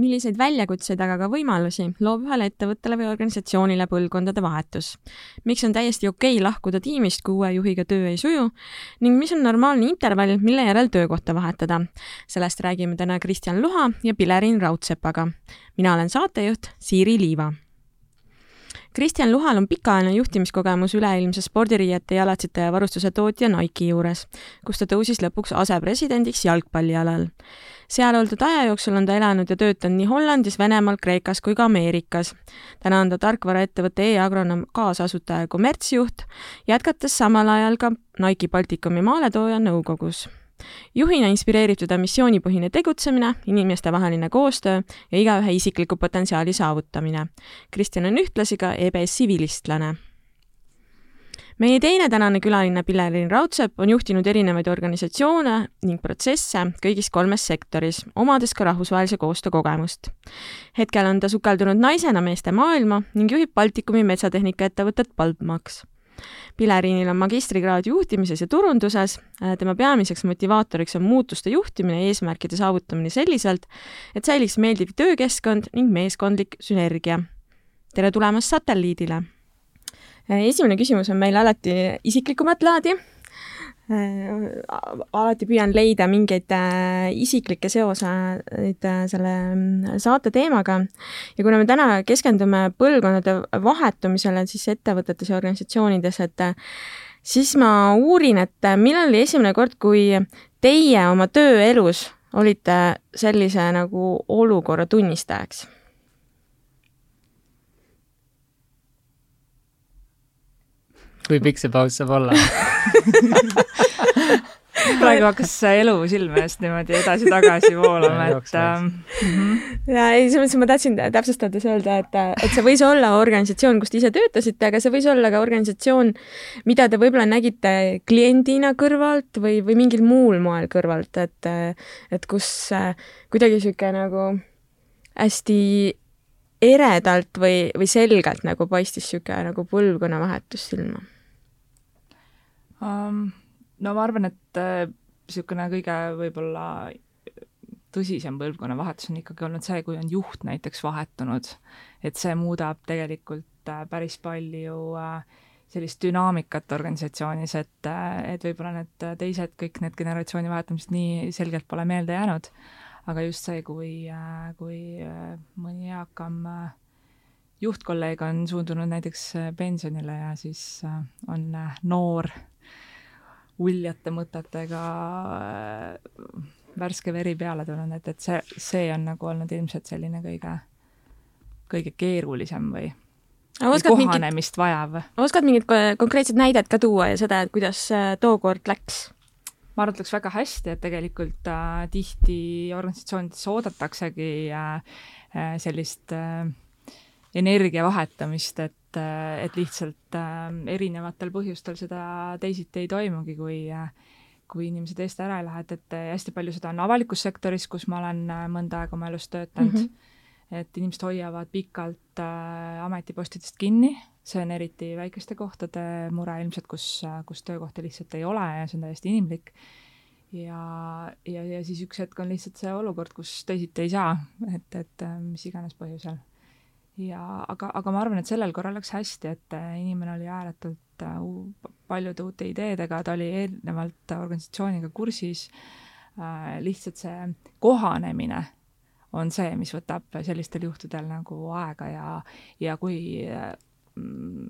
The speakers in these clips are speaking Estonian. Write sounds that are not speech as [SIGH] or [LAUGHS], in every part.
milliseid väljakutseid, aga ka võimalusi loob ühele ettevõttele või organisatsioonile põlvkondade vahetus? miks on täiesti okei okay lahkuda tiimist, kui uue juhiga töö ei suju ning mis on normaalne intervall, mille järel töökohta vahetada? sellest räägime täna Kristjan Luha ja Pilerin Raudsepaga. mina olen saatejuht Siiri Liiva Kristjan Luhal on pikaajaline juhtimiskogemus üleilmse spordiriiete, jalatsite ja varustuse tootja Nike'i juures, kus ta tõusis lõpuks asepresidendiks jalgpallialal seal oldud aja jooksul on ta elanud ja töötanud nii Hollandis, Venemaal, Kreekas kui ka Ameerikas. täna on ta tarkvaraettevõtte e-agronoom kaasasutaja ja kommertsjuht, jätkates samal ajal ka Nike Baltikumi maaletooja nõukogus juhina inspireerib teda missioonipõhine tegutsemine, inimestevaheline koostöö ja igaühe isikliku potentsiaali saavutamine. Kristjan on ühtlasi ka EBS-i vilistlane meie teine tänane külaline Pillerin Raudsepp on juhtinud erinevaid organisatsioone ning protsesse kõigis kolmes sektoris, omades ka rahvusvahelise koostöö kogemust. hetkel on ta sukeldunud naisena meeste maailma ning juhib Baltikumi metsatehnika ettevõtet Baltmax. Pilerinil on magistrikraad juhtimises ja turunduses, tema peamiseks motivaatoriks on muutuste juhtimine ja eesmärkide saavutamine selliselt, et säiliks meeldiv töökeskkond ning meeskondlik sünergia. tere tulemast satelliidile! Äh, esimene küsimus on meil alati isiklikumat laadi. Äh, alati püüan leida mingeid äh, isiklikke seoseid selle mm, saate teemaga ja kuna me täna keskendume põlvkondade vahetumisele siis ettevõtetes ja organisatsioonides, et siis ma uurin, et millal oli esimene kord, kui teie oma tööelus olite sellise nagu olukorra tunnistajaks kui pikk see paus saab olla? [LAUGHS] Praegu hakkas elu silme eest niimoodi edasi-tagasi [LAUGHS] voolama, et äh, mm -hmm. ja ei, selles mõttes ma tahtsin täpsustades öelda, et, et see võis olla organisatsioon, kus te ise töötasite, aga see võis olla ka organisatsioon, mida te võib-olla nägite kliendina kõrvalt või, või mingil muul moel kõrvalt, et, et kus äh, kuidagi niisugune nagu hästi eredalt või, või selgelt nagu paistis niisugune nagu põlvkonnavahetus silma um,? no ma arvan, et niisugune äh, kõige võib-olla tõsisem põlvkonnavahetus on ikkagi olnud see, kui on juht näiteks vahetunud, et see muudab tegelikult äh, päris palju äh, sellist dünaamikat organisatsioonis, et, et võib-olla need teised, kõik need generatsiooni vahetamised nii selgelt pole meelde jäänud, aga just see, kui, kui mõni eakam juhtkolleeg on suundunud näiteks pensionile ja siis on noor uljate mõtetega äh, värske veri peale tulnud, et, et see, see on nagu olnud ilmselt selline kõige, kõige keerulisem või kohanemist mingit, vajav. oskad mingit konkreetset näidet ka tuua ja seda, et kuidas äh, tookord läks? ma läks väga hästi, et tegelikult äh, tihti organisatsioonides oodataksegi äh, äh, sellist äh, energia vahetamist, et et, et lihtsalt äh, erinevatel põhjustel seda teisiti ei toimugi, kui äh, kui inimesed eest ära ei lähe, et, et hästi palju seda on avalikus sektoris, kus ma olen äh, mõnda aega oma elus töötanud mm, -hmm. et inimesed hoiavad pikalt äh, ametipostidest kinni, see on eriti väikeste kohtade mure ilmselt, kus, kus töökohta lihtsalt ei ole ja see on täiesti inimlik. ja, ja, ja siis üks hetk on lihtsalt see olukord, kus teisiti ei saa, et, et mis iganes põhjusel ja aga, aga ma arvan, et sellel korral läks hästi, et äh, inimene oli ääretult äh, paljude uute ideedega, ta oli eelnevalt organisatsiooniga kursis, äh, lihtsalt see kohanemine on see, mis võtab sellistel juhtudel nagu aega ja, ja kui mm,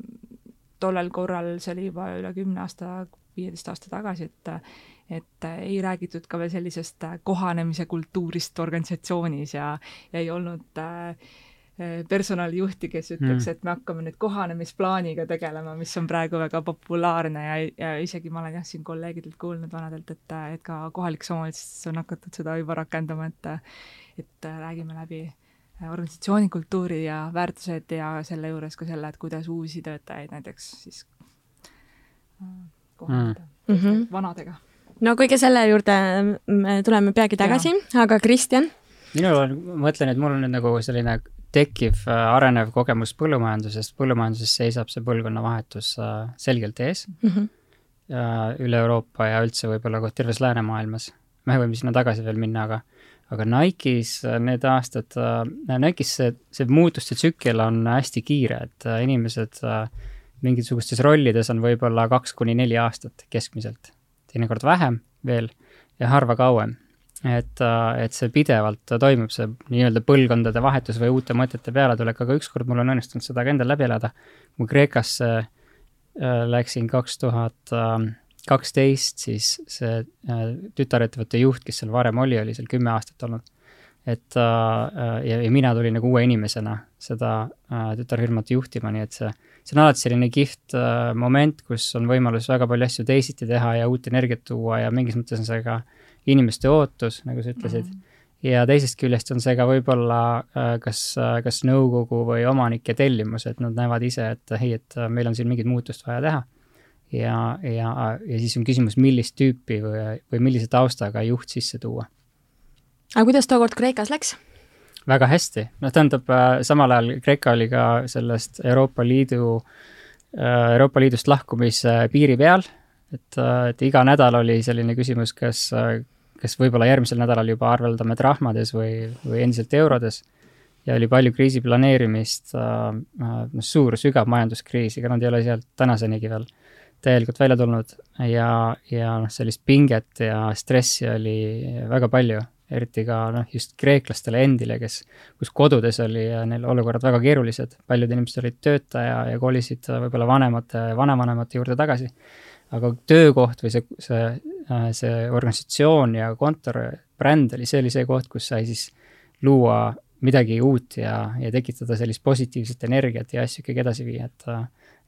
tollel korral, see oli juba üle kümne aasta, viieteist aasta tagasi, et et ei räägitud ka veel sellisest kohanemise kultuurist organisatsioonis ja, ja ei olnud äh, personalijuhti, kes ütleks mm., et me hakkame nüüd kohanemisplaaniga tegelema, mis on praegu väga populaarne ja, ja isegi ma olen jah, siin kolleegidelt kuulnud vanadelt, et, et ka kohalikes omavalitsustes on hakatud seda juba rakendama, et et räägime läbi organisatsiooni kultuuri ja väärtused ja selle juures ka selle, et kuidas uusi töötajaid näiteks siis kohandada mm. -hmm. vanadega. no kõige selle juurde me tuleme peagi tagasi, aga Kristjan? minul on, ma mõtlen, et mul on nüüd nagu selline tekkiv arenev kogemus põllumajandusest, põllumajanduses seisab see põlvkonnavahetus selgelt ees mm. -hmm üle Euroopa ja üldse võib-olla ka terves läänemaailmas. me võime sinna tagasi veel minna, aga, aga Nike'is need aastad, Nike'is see, see muutuste tsükkel on hästi kiire, et inimesed mingisugustes rollides on võib-olla kaks kuni neli aastat keskmiselt, teinekord vähem veel ja harva kauem. Et, et see pidevalt toimub, see nii-öelda põlvkondade vahetus või uute mõtete pealetulek, aga ükskord mul on õnnestunud seda ka endal läbi elada. kui Kreekasse äh, Äh, läksin kaks tuhat ähm, kaksteist, siis see äh, tütarettevõtte juht, kes seal varem oli, oli seal kümme aastat olnud. et äh, ja, ja mina tulin nagu uue inimesena seda tütarfirmat juhtima, nii et see, see on alati selline kihvt moment, kus on võimalus väga palju asju teisiti teha ja uut energiat tuua ja mingis mõttes on see ka inimeste ootus, nagu sa ütlesid mm. -hmm ja teisest küljest on see ka võib-olla äh, kas, äh, kas nõukogu või omanike tellimus, et nad näevad ise, et ei, et äh, meil on siin mingit muutust vaja teha. ja, ja, ja siis on küsimus, millist tüüpi või, või millise taustaga juht sisse tuua. aga kuidas tookord Kreekas läks? väga hästi, noh, tähendab samal ajal Kreeka oli ka sellest Euroopa Liidu, Euroopa Liidust lahkumise piiri peal, et, et iga nädal oli selline küsimus, kas kes võib-olla järgmisel nädalal juba arveldame trahmades või, või endiselt eurodes. ja oli palju kriisi planeerimist äh,, noh suur, sügav majanduskriis, ega nad ei ole sealt tänasenigi veel täielikult välja tulnud ja, ja noh, sellist pinget ja stressi oli väga palju, eriti ka noh, just kreeklastele endile, kes, kus kodudes oli neil olukorrad väga keerulised, paljud inimesed olid tööta ja, ja kolisid võib-olla vanemate, vanavanemate juurde tagasi. Aga töökoht või see, see Äh, see organisatsioon ja kontor, bränd oli, see oli see koht, kus sai siis luua midagi uut ja, ja tekitada sellist positiivset energiat ja asju ikkagi edasi viia, et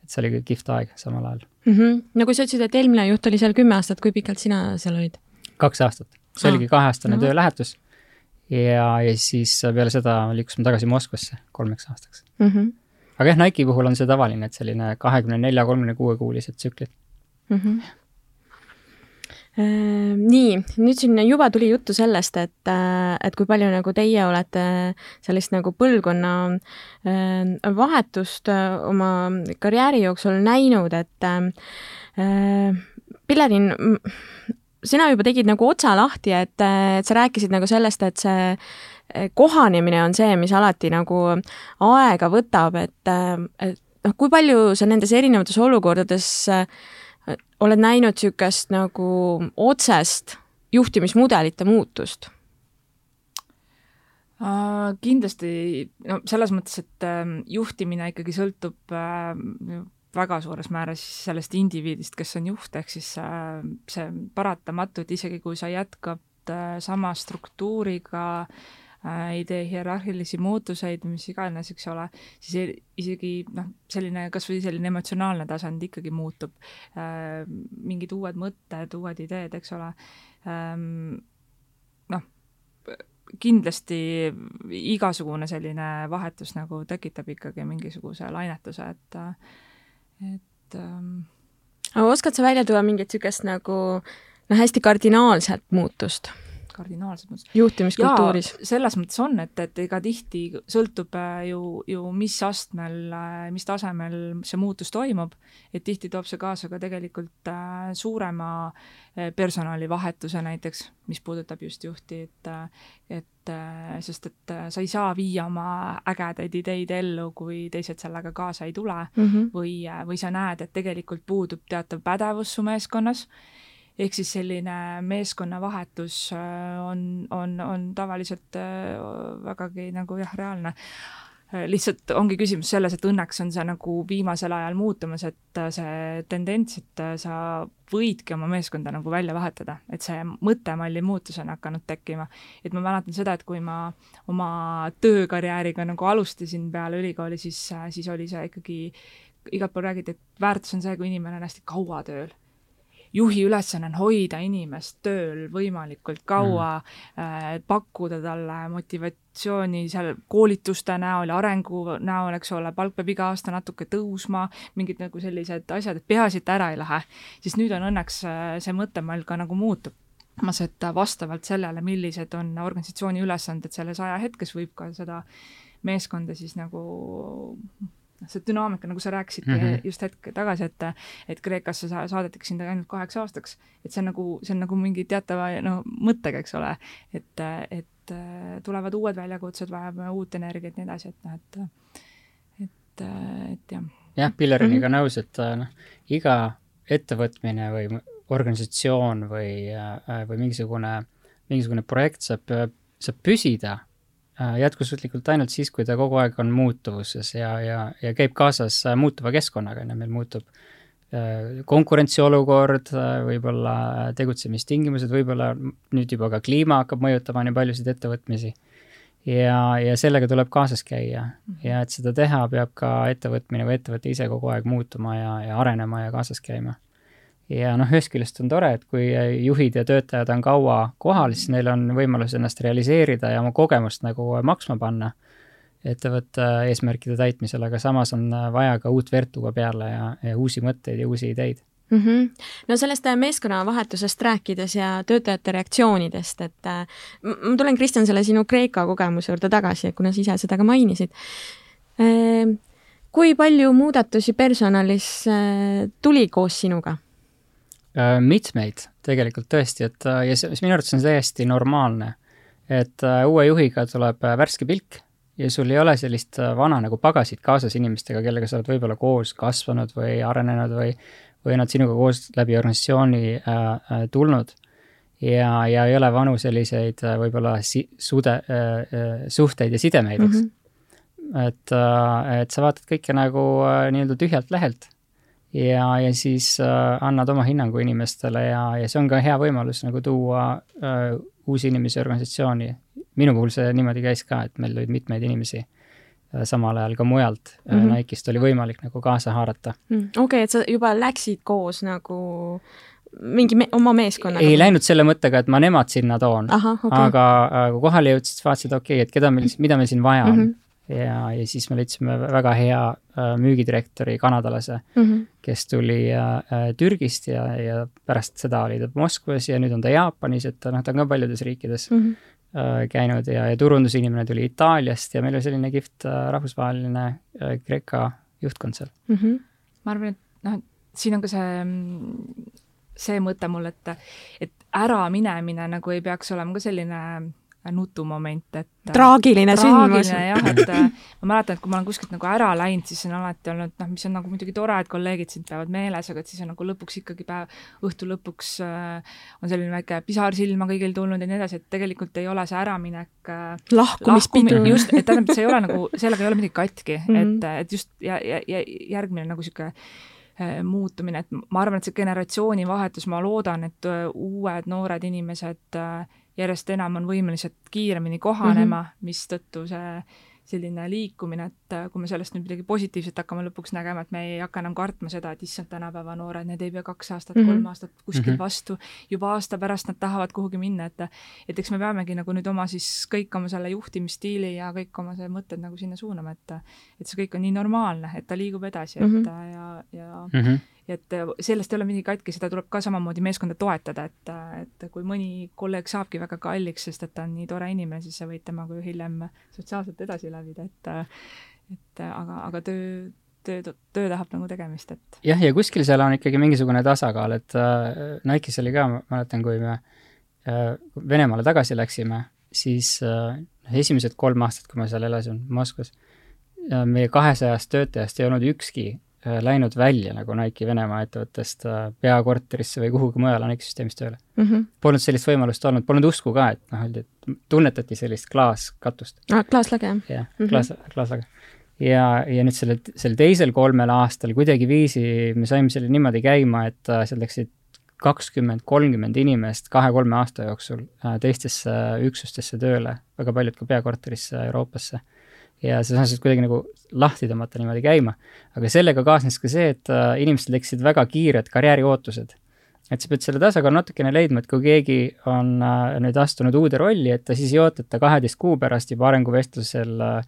et see oli kihvt aeg samal ajal mm. -hmm. no kui sa ütlesid, et eelmine juht oli seal kümme aastat, kui pikalt sina seal olid? kaks aastat, see oligi kaheaastane no. töölähetus ja, ja siis peale seda liikusime tagasi Moskvasse kolmeks aastaks mm. -hmm. aga jah, Nike'i puhul on see tavaline, et selline kahekümne nelja, kolmekümne kuue kuulised tsüklid mm. -hmm Ehm, nii, nüüd siin juba tuli juttu sellest, et, äh, et kui palju nagu teie olete sellist nagu põlvkonna ehm, vahetust äh, oma karjääri jooksul näinud, et äh, Pillerin, sina juba tegid nagu otsa lahti, et, et sa rääkisid nagu sellest, et see kohanemine on see, mis alati nagu aega võtab, et, et noh, kui palju sa nendes erinevates olukordades äh, oled näinud niisugust nagu otsest juhtimismudelite muutust? kindlasti, no selles mõttes, et ähm, juhtimine ikkagi sõltub äh, väga suures määras sellest indiviidist, kes on juht, ehk siis äh, see paratamatu, et isegi kui sa jätkad äh, sama struktuuriga Äh, ei tee hierarhilisi muutuseid, mis iganes, eks ole, siis isegi noh, selline kas või selline emotsionaalne tasand ikkagi muutub. Äh, mingid uued mõtted, uued ideed, eks ole. Ähm, noh, kindlasti igasugune selline vahetus nagu tekitab ikkagi mingisuguse lainetuse, et, et ähm, aga oskad sa välja tuua mingit niisugust nagu noh, hästi kardinaalset muutust? Kardinaalselt mõttes. juhtimiskultuuris. selles mõttes on, et, et ega tihti sõltub äh, ju, ju mis astmel, äh, mis tasemel see muutus toimub, et tihti toob see kaasa ka tegelikult äh, suurema personalivahetuse näiteks, mis puudutab just juhti, et et sest, et sa ei saa viia oma ägedaid ideid ellu, kui teised sellega kaasa ei tule mm -hmm. või, või sa näed, et tegelikult puudub teatav pädevus su meeskonnas ehk siis selline meeskonnavahetus äh, on, on, on tavaliselt äh, vägagi nagu jah, reaalne. Äh, lihtsalt ongi küsimus selles, et õnneks on see nagu viimasel ajal muutumas, et see tendents, et sa võidki oma meeskonda nagu välja vahetada, et see mõttemalli muutus on hakanud tekkima. et ma mäletan seda, et kui ma oma töökarjääriga nagu alustasin peale ülikooli, siis, siis oli see ikkagi, igalt pool räägiti, et väärtus on see, kui inimene on hästi kaua tööl juhi ülesanne on hoida inimest tööl võimalikult kaua mm., pakkuda talle motivatsiooni seal koolituste näol ja arengu näol, eks ole, palk peab iga aasta natuke tõusma, mingid nagu sellised asjad, et peaasi, et ära ei lähe. siis nüüd on õnneks see mõttemall ka nagu muutub mas, et vastavalt sellele, millised on organisatsiooni ülesanded selles ajahetkes, võib ka seda meeskonda siis nagu see dünaamika, nagu sa rääkisid mm -hmm. just hetk tagasi, et et Kreekasse sa saadetigi sind ainult kaheks aastaks, et see on nagu, see on nagu mingi teatava no mõttega, eks ole, et, et tulevad uued väljakutsed, vajame uut energiat nii edasi, et noh, et et, et jah. jah, Pilleriniga mm -hmm. nõus, et noh, iga ettevõtmine või organisatsioon või, või mingisugune, mingisugune projekt saab, saab püsida Äh, jätkusuutlikult ainult siis, kui ta kogu aeg on muutuvuses ja, ja, ja käib kaasas äh, muutuva keskkonnaga, on ju, meil muutub äh, konkurentsiolukord, võib-olla tegutsemistingimused, võib-olla nüüd juba ka kliima hakkab mõjutama nii paljusid ettevõtmisi. ja, ja sellega tuleb kaasas käia mhm. ja et seda teha, peab ka ettevõtmine või ettevõte ise kogu aeg muutuma ja, ja arenema ja kaasas käima ja noh, ühest küljest on tore, et kui juhid ja töötajad on kaua kohal, siis neil on võimalus ennast realiseerida ja oma kogemust nagu maksma panna ettevõtte eesmärkide täitmisel, aga samas on vaja ka uut verd tuua peale ja, ja uusi mõtteid ja uusi ideid mm. -hmm. no sellest meeskonnavahetusest rääkides ja töötajate reaktsioonidest, et äh, ma tulen, Kristjan, selle sinu Kreeka kogemuse juurde tagasi, kuna sa ise seda ka mainisid äh,. kui palju muudatusi personalis äh, tuli koos sinuga? Äh, mitmeid tegelikult tõesti, et äh, ja see, minu arvates on täiesti normaalne. et äh, uue juhiga tuleb värske pilk ja sul ei ole sellist vana nagu pagasit kaasas inimestega, kellega sa oled võib-olla koos kasvanud või arenenud või, või nad sinuga koos läbi organisatsiooni äh, tulnud. ja, ja ei ole vanu selliseid võib-olla si-, sude äh,, suhteid ja sidemeid, eks mm. -hmm. et äh,, et sa vaatad kõike nagu äh, nii-öelda tühjalt lehelt ja, ja siis äh, annad oma hinnangu inimestele ja, ja see on ka hea võimalus nagu tuua äh, uusi inimesi organisatsiooni. minu puhul see niimoodi käis ka, et meil olid mitmeid inimesi äh, samal ajal ka mujalt mm -hmm. Nike'ist oli võimalik nagu kaasa haarata mm,. okei okay,, et sa juba läksid koos nagu mingi me oma meeskonnaga? ei läinud selle mõttega, et ma nemad sinna toon, okay. aga äh, kui kohale jõudsid, siis vaatasid, okei okay,, et keda meil, mida meil siin vaja on mm. -hmm ja, ja siis me leidsime väga hea äh, müügidirektori kanadalase mm, -hmm. kes tuli äh, äh, Türgist ja, ja pärast seda oli ta Moskvas ja nüüd on ta Jaapanis, et noh, ta on ka paljudes riikides mm -hmm. äh, käinud ja, ja turundusinimene tuli Itaaliast ja meil oli selline kihvt äh, rahvusvaheline äh, Kreeka juhtkond seal mm. -hmm. ma arvan, et noh, siin on ka see, see mõte mul, et, et äraminemine nagu ei peaks olema ka selline nutumoment, et traagiline sündmus. jah, et äh, ma mäletan, et kui ma olen kuskilt nagu ära läinud, siis on alati olnud noh, mis on nagu muidugi tore, et kolleegid sind peavad meeles, aga et siis on nagu lõpuks ikkagi päev, õhtu lõpuks äh, on selline väike pisar silma kõigil tulnud ja nii edasi, et tegelikult ei ole see äraminek äh, lahkumispidu lahkumi,. just, et tähendab, see ei ole nagu, sellega ei ole midagi katki mm, -hmm. et, et just ja, ja, ja järgmine nagu niisugune äh, muutumine, et ma arvan, et see generatsioonivahetus, ma loodan, et äh, uued noored inimesed äh, järjest enam on võimelised kiiremini kohanema mm, -hmm. mistõttu see selline liikumine, et äh, kui me sellest nüüd midagi positiivset hakkame lõpuks nägema, et me ei hakka enam kartma seda, et issand, tänapäeva noored, need ei pea kaks aastat mm, -hmm. kolm aastat kuskil mm -hmm. vastu, juba aasta pärast nad tahavad kuhugi minna, et et eks me peamegi nagu nüüd oma siis kõik oma selle juhtimisstiili ja kõik oma see mõtted nagu sinna suunama, et et see kõik on nii normaalne, et ta liigub edasi mm, -hmm. et mhm. ja, ja mm -hmm ja et äh, sellest ei ole midagi katki, seda tuleb ka samamoodi meeskonda toetada, et, äh, et kui mõni kolleeg saabki väga kalliks, sest et ta on nii tore inimene, siis sa võid temaga ju hiljem sotsiaalselt edasi läbida, et äh, et aga, aga töö, töö, töö tahab nagu tegemist, et jah, ja kuskil seal on ikkagi mingisugune tasakaal, et äh, Nike'is oli ka, ma mäletan, kui me äh, Venemaale tagasi läksime, siis äh, esimesed kolm aastat, kui ma seal elasin Moskvas, meie kahesajast töötajast ei olnud ükski Äh, läinud välja nagu Nike'i Venemaa ettevõttest äh, peakorterisse või kuhugi mujale Nike'i süsteemis tööle mm. -hmm. Polnud sellist võimalust olnud, polnud usku ka, et noh, öeldi, et tunnetati sellist klaaskatust ah,. klaaslage, jah? jah, mhm. klaas, klaaslage. ja, ja nüüd sellel, sel teisel kolmel aastal kuidagiviisi me saime selle niimoodi käima, et äh, seal läksid kakskümmend, kolmkümmend inimest kahe-kolme aasta jooksul teistesse üksustesse tööle, väga paljud ka peakorterisse Euroopasse ja sa saad kuidagi nagu lahti tõmmata niimoodi käima. aga sellega kaasnes ka see, et äh, inimestel tekkisid väga kiired karjääriootused. et sa pead selle tasakaalu natukene leidma, et kui keegi on äh, nüüd astunud uude rolli, et ta siis ei oota, et ta kaheteist kuu pärast juba arenguvestlusel äh,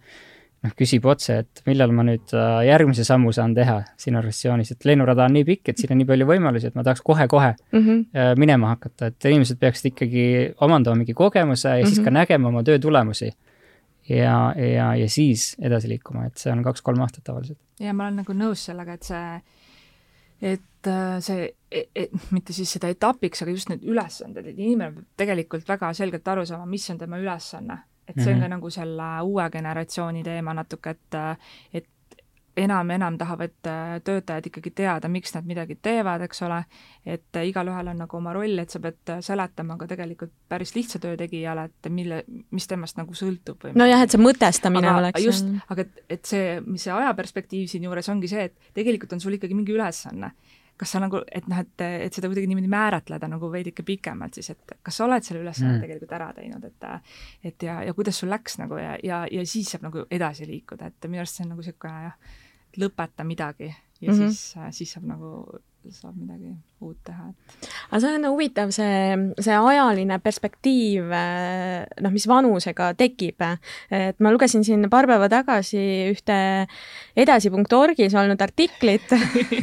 noh, küsib otse, et millal ma nüüd järgmise sammu saan teha siin organisatsioonis, et lennurada on nii pikk, et siin on nii palju võimalusi, et ma tahaks kohe-kohe mm -hmm. minema hakata, et inimesed peaksid ikkagi omandama mingi kogemuse ja mm -hmm. siis ka mhm. nägema oma töö tulemusi. Ja, ja, ja siis edasi liikuma, et see on kaks-kolm aastat tavaliselt. ja ma olen nagu nõus sellega, et see et äh, see, et e, mitte siis seda etapiks, aga just need ülesanded, et inimene peab tegelikult väga selgelt aru saama, mis on tema ülesanne. et see on ka mhm. nagu selle uue generatsiooni teema natuke, et, et enam ja enam tahavad äh, töötajad ikkagi teada, miks nad midagi teevad, eks ole, et igalühel on nagu oma roll, et sa pead äh, seletama ka tegelikult päris lihtsa töö tegijale, et mille, mis temast nagu sõltub või nojah, et see mõtestamine aga, oleks just, aga et, et see, mis see ajaperspektiiv siinjuures ongi see, et tegelikult on sul ikkagi mingi ülesanne. Kas sa nagu, et noh, et, et seda kuidagi niimoodi määratleda nagu veidike pikemalt siis, et kas sa oled selle ülesande mm. tegelikult ära teinud, et et ja, ja kuidas sul läks nagu ja, ja, ja siis saab nagu edasi liikuda, et minu arust see on nagu niisugune jah, lõpeta midagi ja mm -hmm. siis, äh, siis saab nagu, saab midagi uut teha, et. aga see on huvitav, see, see ajaline perspektiiv, äh, noh, mis vanusega tekib. et ma lugesin siin paar päeva tagasi ühte edasi.orgis olnud artiklit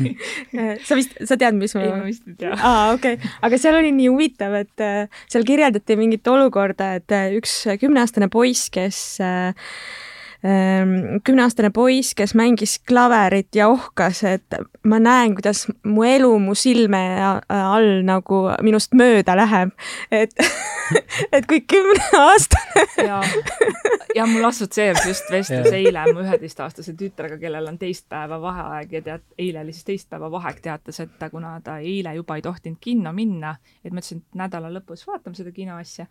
[LAUGHS] sa vist, sa tead, mis ma ei, ma vist ei tea. aa, okei okay., aga seal oli nii huvitav, et äh, seal kirjeldati mingit olukorda, et üks kümneaastane poiss, kes äh, kümneaastane poiss, kes mängis klaverit ja ohkas, et ma näen, kuidas mu elu mu silme all nagu minust mööda läheb, et [LAUGHS] et kui kümneaastane [LAUGHS] ja, ja mul assotsieerus just vestlus eile mu üheteistaastase tütrega, kellel on teist päeva vaheaeg ja tead, eile oli siis teist päeva vaheaeg, teatas, et ta, kuna ta eile juba ei tohtinud kinno minna, et ma ütlesin, et nädala lõpus vaatame seda kinoasja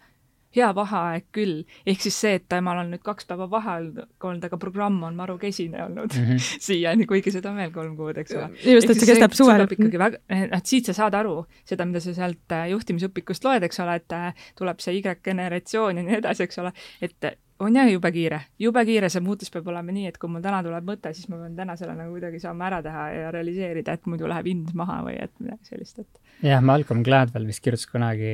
hea vaheaeg küll, ehk siis see, et temal on nüüd kaks päeva vaheaeg olnud, aga programm on maru kesine olnud mm -hmm. [LAUGHS] siiani, kuigi seda on veel kolm kuud, eks ole. just, et see kestab suvel. ikkagi väga, et siit sa saad aru seda, mida sa sealt äh, juhtimisõpikust loed, eks ole, et äh, tuleb see Y-generatsioon ja nii edasi, eks ole, et on jah jube kiire, jube kiire, see muutus peab olema nii, et kui mul täna tuleb mõte, siis ma pean täna selle nagu kuidagi saama ära teha ja realiseerida, et muidu läheb hind maha või et midagi sellist, et. jah, Malcolm Gladwell vist kirjutas kunagi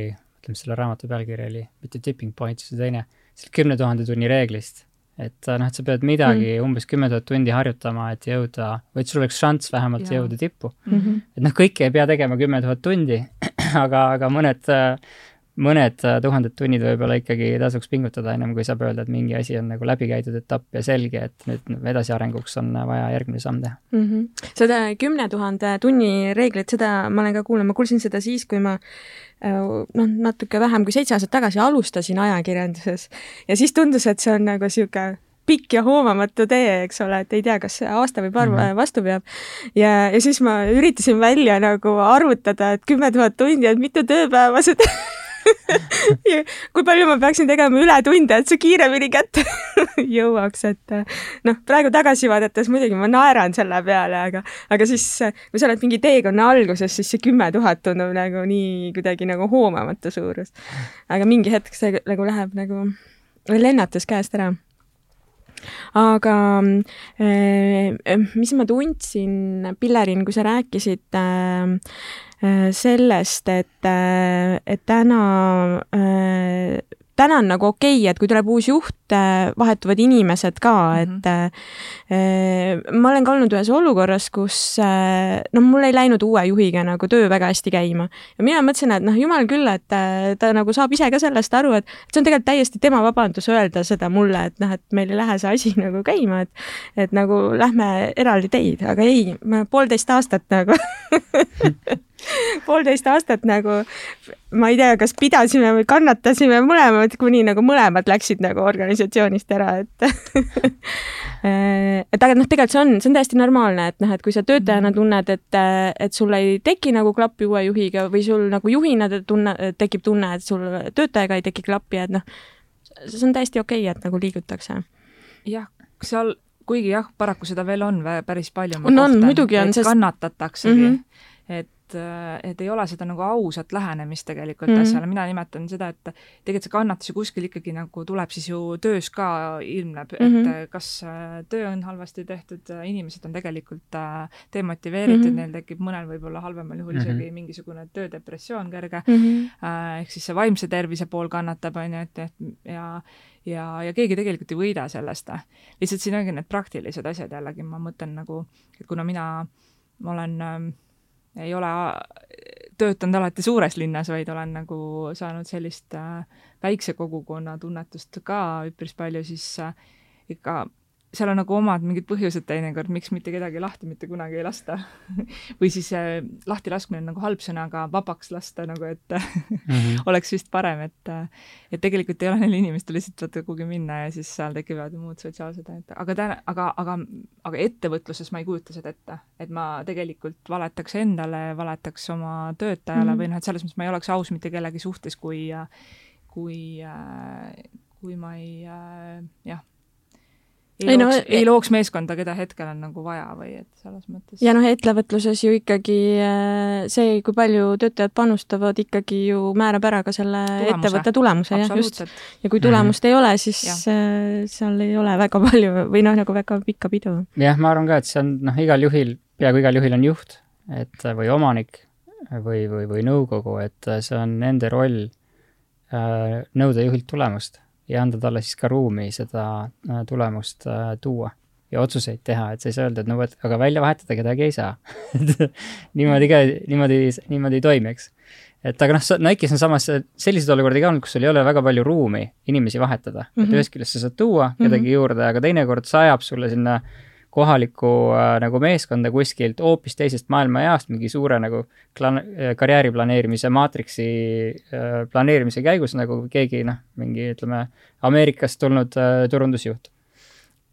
ütleme, selle raamatu pealkiri oli mitte tipping point, see teine, selle kümne tuhande tunni reeglist. et noh, et sa pead midagi mm. umbes kümme tuhat tundi harjutama, et jõuda, või et sul oleks šanss vähemalt ja. jõuda tippu mm. -hmm. et noh, kõike ei pea tegema kümme tuhat tundi, [CLEARS THROAT] aga, aga mõned äh, mõned äh, tuhanded tunnid võib-olla ikkagi tasuks pingutada, ennem kui saab öelda, et mingi asi on nagu läbi käidud etapp ja selge, et nüüd edasiarenguks on vaja järgmine samm teha mm. -hmm. seda kümne tuhande tunni reeglit, seda ma olen ka kuulnud, ma kuulsin seda siis, kui ma äh, noh, natuke vähem kui seitse aastat tagasi alustasin ajakirjanduses ja siis tundus, et see on nagu niisugune pikk ja hoomamatu tee, eks ole, et ei tea, kas aasta või paar mm -hmm. vastu peab. ja, ja siis ma üritasin välja nagu arvutada, et kümme tuhat tundi, et mitu tööpäeva see [LAUGHS] [LAUGHS] kui palju ma peaksin tegema ületunde, et see kiiremini kätte [LAUGHS] jõuaks, et noh, praegu tagasi vaadates muidugi ma naeran selle peale, aga, aga siis, kui sa oled mingi teekonna alguses, siis see kümme tuhat tundub nagu nii kuidagi nagu hoomamatu suurus. aga mingi hetk see nagu läheb nagu lennates käest ära aga äh, mis ma tundsin, Pillerin, kui sa rääkisid Äh, sellest, et, äh, et täna äh, täna on nagu okei okay,, et kui tuleb uus juht, vahetuvad inimesed ka mm, -hmm. et äh, ma olen ka olnud ühes olukorras, kus äh, noh, mul ei läinud uue juhiga nagu töö väga hästi käima. ja mina mõtlesin, et noh, jumal küll, et äh, ta nagu saab ise ka sellest aru, et see on tegelikult täiesti tema vabandus öelda seda mulle, et noh, et meil ei lähe see asi [LAUGHS] nagu käima, et et nagu lähme eraldi teid, aga ei, poolteist aastat nagu [LAUGHS] [LAUGHS] poolteist aastat nagu ma ei tea, kas pidasime või kannatasime mõlemad, kuni nagu mõlemad läksid nagu organisatsioonist ära, et [LAUGHS] et aga noh, tegelikult see on, see on täiesti normaalne, et noh, et kui sa töötajana tunned, et, et sul ei teki nagu klappi uue juhiga või sul nagu juhina tunne, tekib tunne, et sul töötajaga ei teki klappi, et noh, see on täiesti okei okay,, et nagu liigutakse. jah, seal, kuigi jah, paraku seda veel on päris palju. on, on, muidugi on, sest kannatataksegi mm. -hmm et et ei ole seda nagu ausat lähenemist tegelikult mm -hmm. asjale, mina nimetan seda, et tegelikult see kannatus ju kuskil ikkagi nagu tuleb siis ju töös ka ilmneb mm, -hmm. et mhm. kas äh, töö on halvasti tehtud, inimesed on tegelikult äh, demotiveeritud mm, -hmm. neil tekib mõnel võib-olla halvemal juhul mm -hmm. isegi mingisugune töödepressioon kerge mm, -hmm. ehk siis see vaimse tervise pool kannatab, on ju, et, et ja ja, ja keegi tegelikult ei võida sellest. lihtsalt siin ongi need praktilised asjad jällegi, ma mõtlen nagu, et kuna mina, ma olen äh, ei ole töötanud alati suures linnas, vaid olen nagu saanud sellist äh, väikse kogukonna tunnetust ka üpris palju, siis äh, ikka seal on nagu omad mingid põhjused teinekord, miks mitte kedagi lahti mitte kunagi ei lasta [LAUGHS] või siis äh, lahti laskmine on nagu halb sõna, aga vabaks lasta nagu, et mm -hmm. [LAUGHS] oleks vist parem, et äh, et tegelikult ei ole neil inimestel lihtsalt vaata kuhugi minna ja siis seal tekivad muud sotsiaalsed, et aga täna, aga, aga, aga ettevõtluses ma ei kujuta seda ette, et ma tegelikult valetaks endale, valetaks oma töötajale mm -hmm. või noh, et selles mõttes ma ei oleks aus mitte kellegi suhtes, kui kui, äh, kui ma ei jah ei, ei looks no,, ei looks meeskonda, keda hetkel on nagu vaja või et selles mõttes. ja noh, ettevõtluses ju ikkagi äh, see, kui palju töötajad panustavad, ikkagi ju määrab ära ka selle tulemuse. ettevõtte tulemuse, jah, just. ja kui tulemust mm -hmm. ei ole, siis ja. Äh, seal ei ole väga palju või noh, nagu väga pikka pidu. jah, ma arvan ka, et see on noh, igal juhil, peaaegu igal juhil on juht, et või omanik või, või, või nõukogu, et see on nende roll äh, nõuda juhilt tulemust ja anda talle siis ka ruumi seda äh, tulemust äh, tuua ja otsuseid teha, et sa ei saa öelda, et no vot, aga välja vahetada kedagi ei saa [LAUGHS] niimoodi ka, niimoodi, niimoodi ei toimi, eks. et aga noh, Nike'is on samas selliseid olukordi ka olnud, kus sul ei ole väga palju ruumi inimesi vahetada mm, -hmm. et mhm. ühest küljest sa saad tuua kedagi mm -hmm. juurde, aga teinekord sajab sulle sinna äh, kohalikku äh, nagu meeskonda kuskilt hoopis teisest maailmajaost mingi suure nagu klan-, äh, karjääri planeerimise maatriksi äh, planeerimise käigus nagu keegi noh, mingi ütleme, Ameerikast tulnud äh, turundusjuht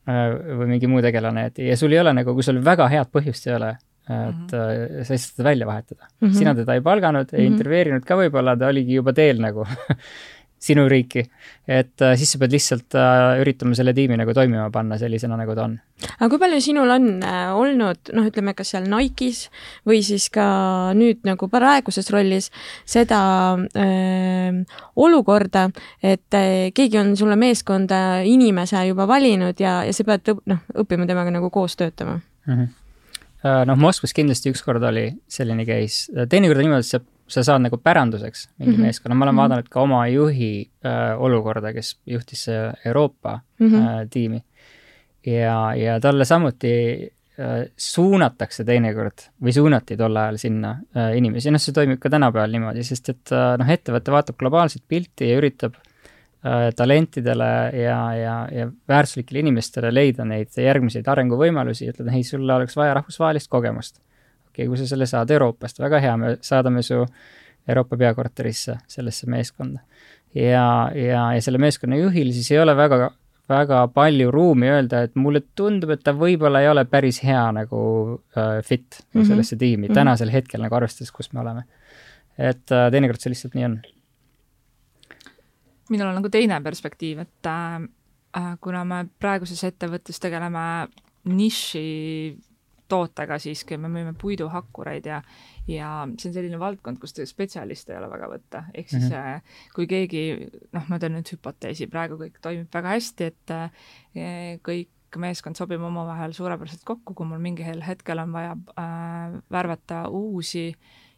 äh, või mingi muu tegelane, et ja sul ei ole nagu, kui sul väga head põhjust ei ole, et mm -hmm. sa ei saa teda välja vahetada mm. -hmm. sina teda ei palganud, ei mm -hmm. intervjueerinud ka võib-olla, ta oligi juba teel nagu [LAUGHS] sinu riiki. et äh, siis sa pead lihtsalt äh, üritama selle tiimi nagu toimima panna sellisena, nagu ta on. aga kui palju sinul on äh, olnud, noh, ütleme, kas seal Nike'is või siis ka nüüd nagu praeguses rollis seda äh, olukorda, et keegi on sulle meeskonda inimese juba valinud ja, ja sa pead noh, õppima temaga nagu koos töötama mm? -hmm noh, Moskvas kindlasti ükskord oli selline case, teinekord on niimoodi, et sa sa saad nagu päranduseks mingi mm -hmm. meeskonna, ma olen mm -hmm. vaadanud ka oma juhi äh, olukorda, kes juhtis Euroopa mm -hmm. äh, tiimi. ja, ja talle samuti äh, suunatakse teinekord või suunati tol ajal sinna äh, inimesi, noh, see toimib ka tänapäeval niimoodi, sest et äh, noh, ettevõte vaatab globaalset pilti ja üritab äh, talentidele ja, ja, ja väärtuslikele inimestele leida neid järgmiseid arenguvõimalusi, ütled, ei, sulle oleks vaja rahvusvahelist kogemust okay,, kui sa selle saad Euroopast, väga hea, me saadame su Euroopa peakorterisse, sellesse meeskonda. ja, ja, ja selle meeskonna juhil siis ei ole väga, väga palju ruumi öelda, et mulle tundub, et ta võib-olla ei ole päris hea nagu uh, fit mm -hmm. sellesse tiimi mm -hmm. tänasel hetkel nagu arvestades, kus me oleme. et uh, teinekord see lihtsalt nii on. minul on nagu teine perspektiiv, et äh, kuna me praeguses ettevõttes tegeleme niši tootega siiski, me müüme puiduhakkureid ja ja see on selline valdkond, kus spetsialiste ei ole väga võtta, ehk siis mm -hmm. kui keegi, noh, ma teen nüüd hüpoteesi, praegu kõik toimib väga hästi, et äh, kõik meeskond sobib omavahel suurepäraselt kokku, kui mul mingil hetkel on vaja äh, värvata uusi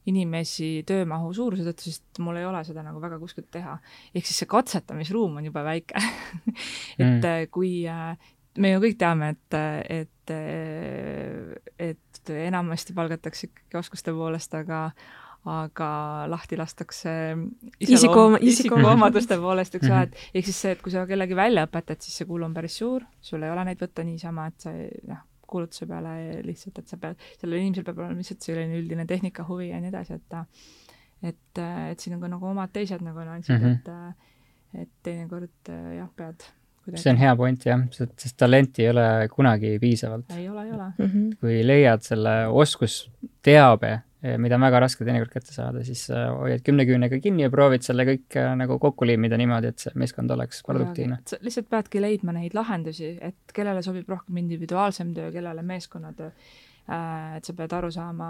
inimesi töömahu suuruse tõttu, sest mul ei ole seda nagu väga kuskilt teha. ehk siis see katsetamisruum on jube väike [LAUGHS] et mm. kui äh, me ju kõik teame, et, et, et enamasti palgatakse ikkagi oskuste poolest, aga aga lahti lastakse isiku, [LAUGHS] isikuomaduste poolest, eks ole, et ehk siis see, et kui sa kellegi välja õpetad, siis see kulu on päris suur, sul ei ole neid võtta niisama, et sa noh, kuulutuse peale lihtsalt, et sa pead, sellel inimesel peab olema lihtsalt selline üldine tehnikahuvi ja nii edasi, et et, et siin on ka nagu omad teised nagu nüansid mm, -hmm. et et teinekord jah, pead kuidagi. see on hea point jah, sest talenti ei ole kunagi piisavalt. ei ole, ei ole mm. -hmm. kui leiad selle oskusteabe, eh, mida on väga raske teinekord kätte saada, siis eh, hoiad kümne küünega kinni ja proovid selle kõik eh, nagu kokku liimida niimoodi, et see meeskond oleks produktiivne. sa lihtsalt peadki leidma neid lahendusi, et kellele sobib rohkem individuaalsem töö, kellele meeskonnatöö et sa pead aru saama,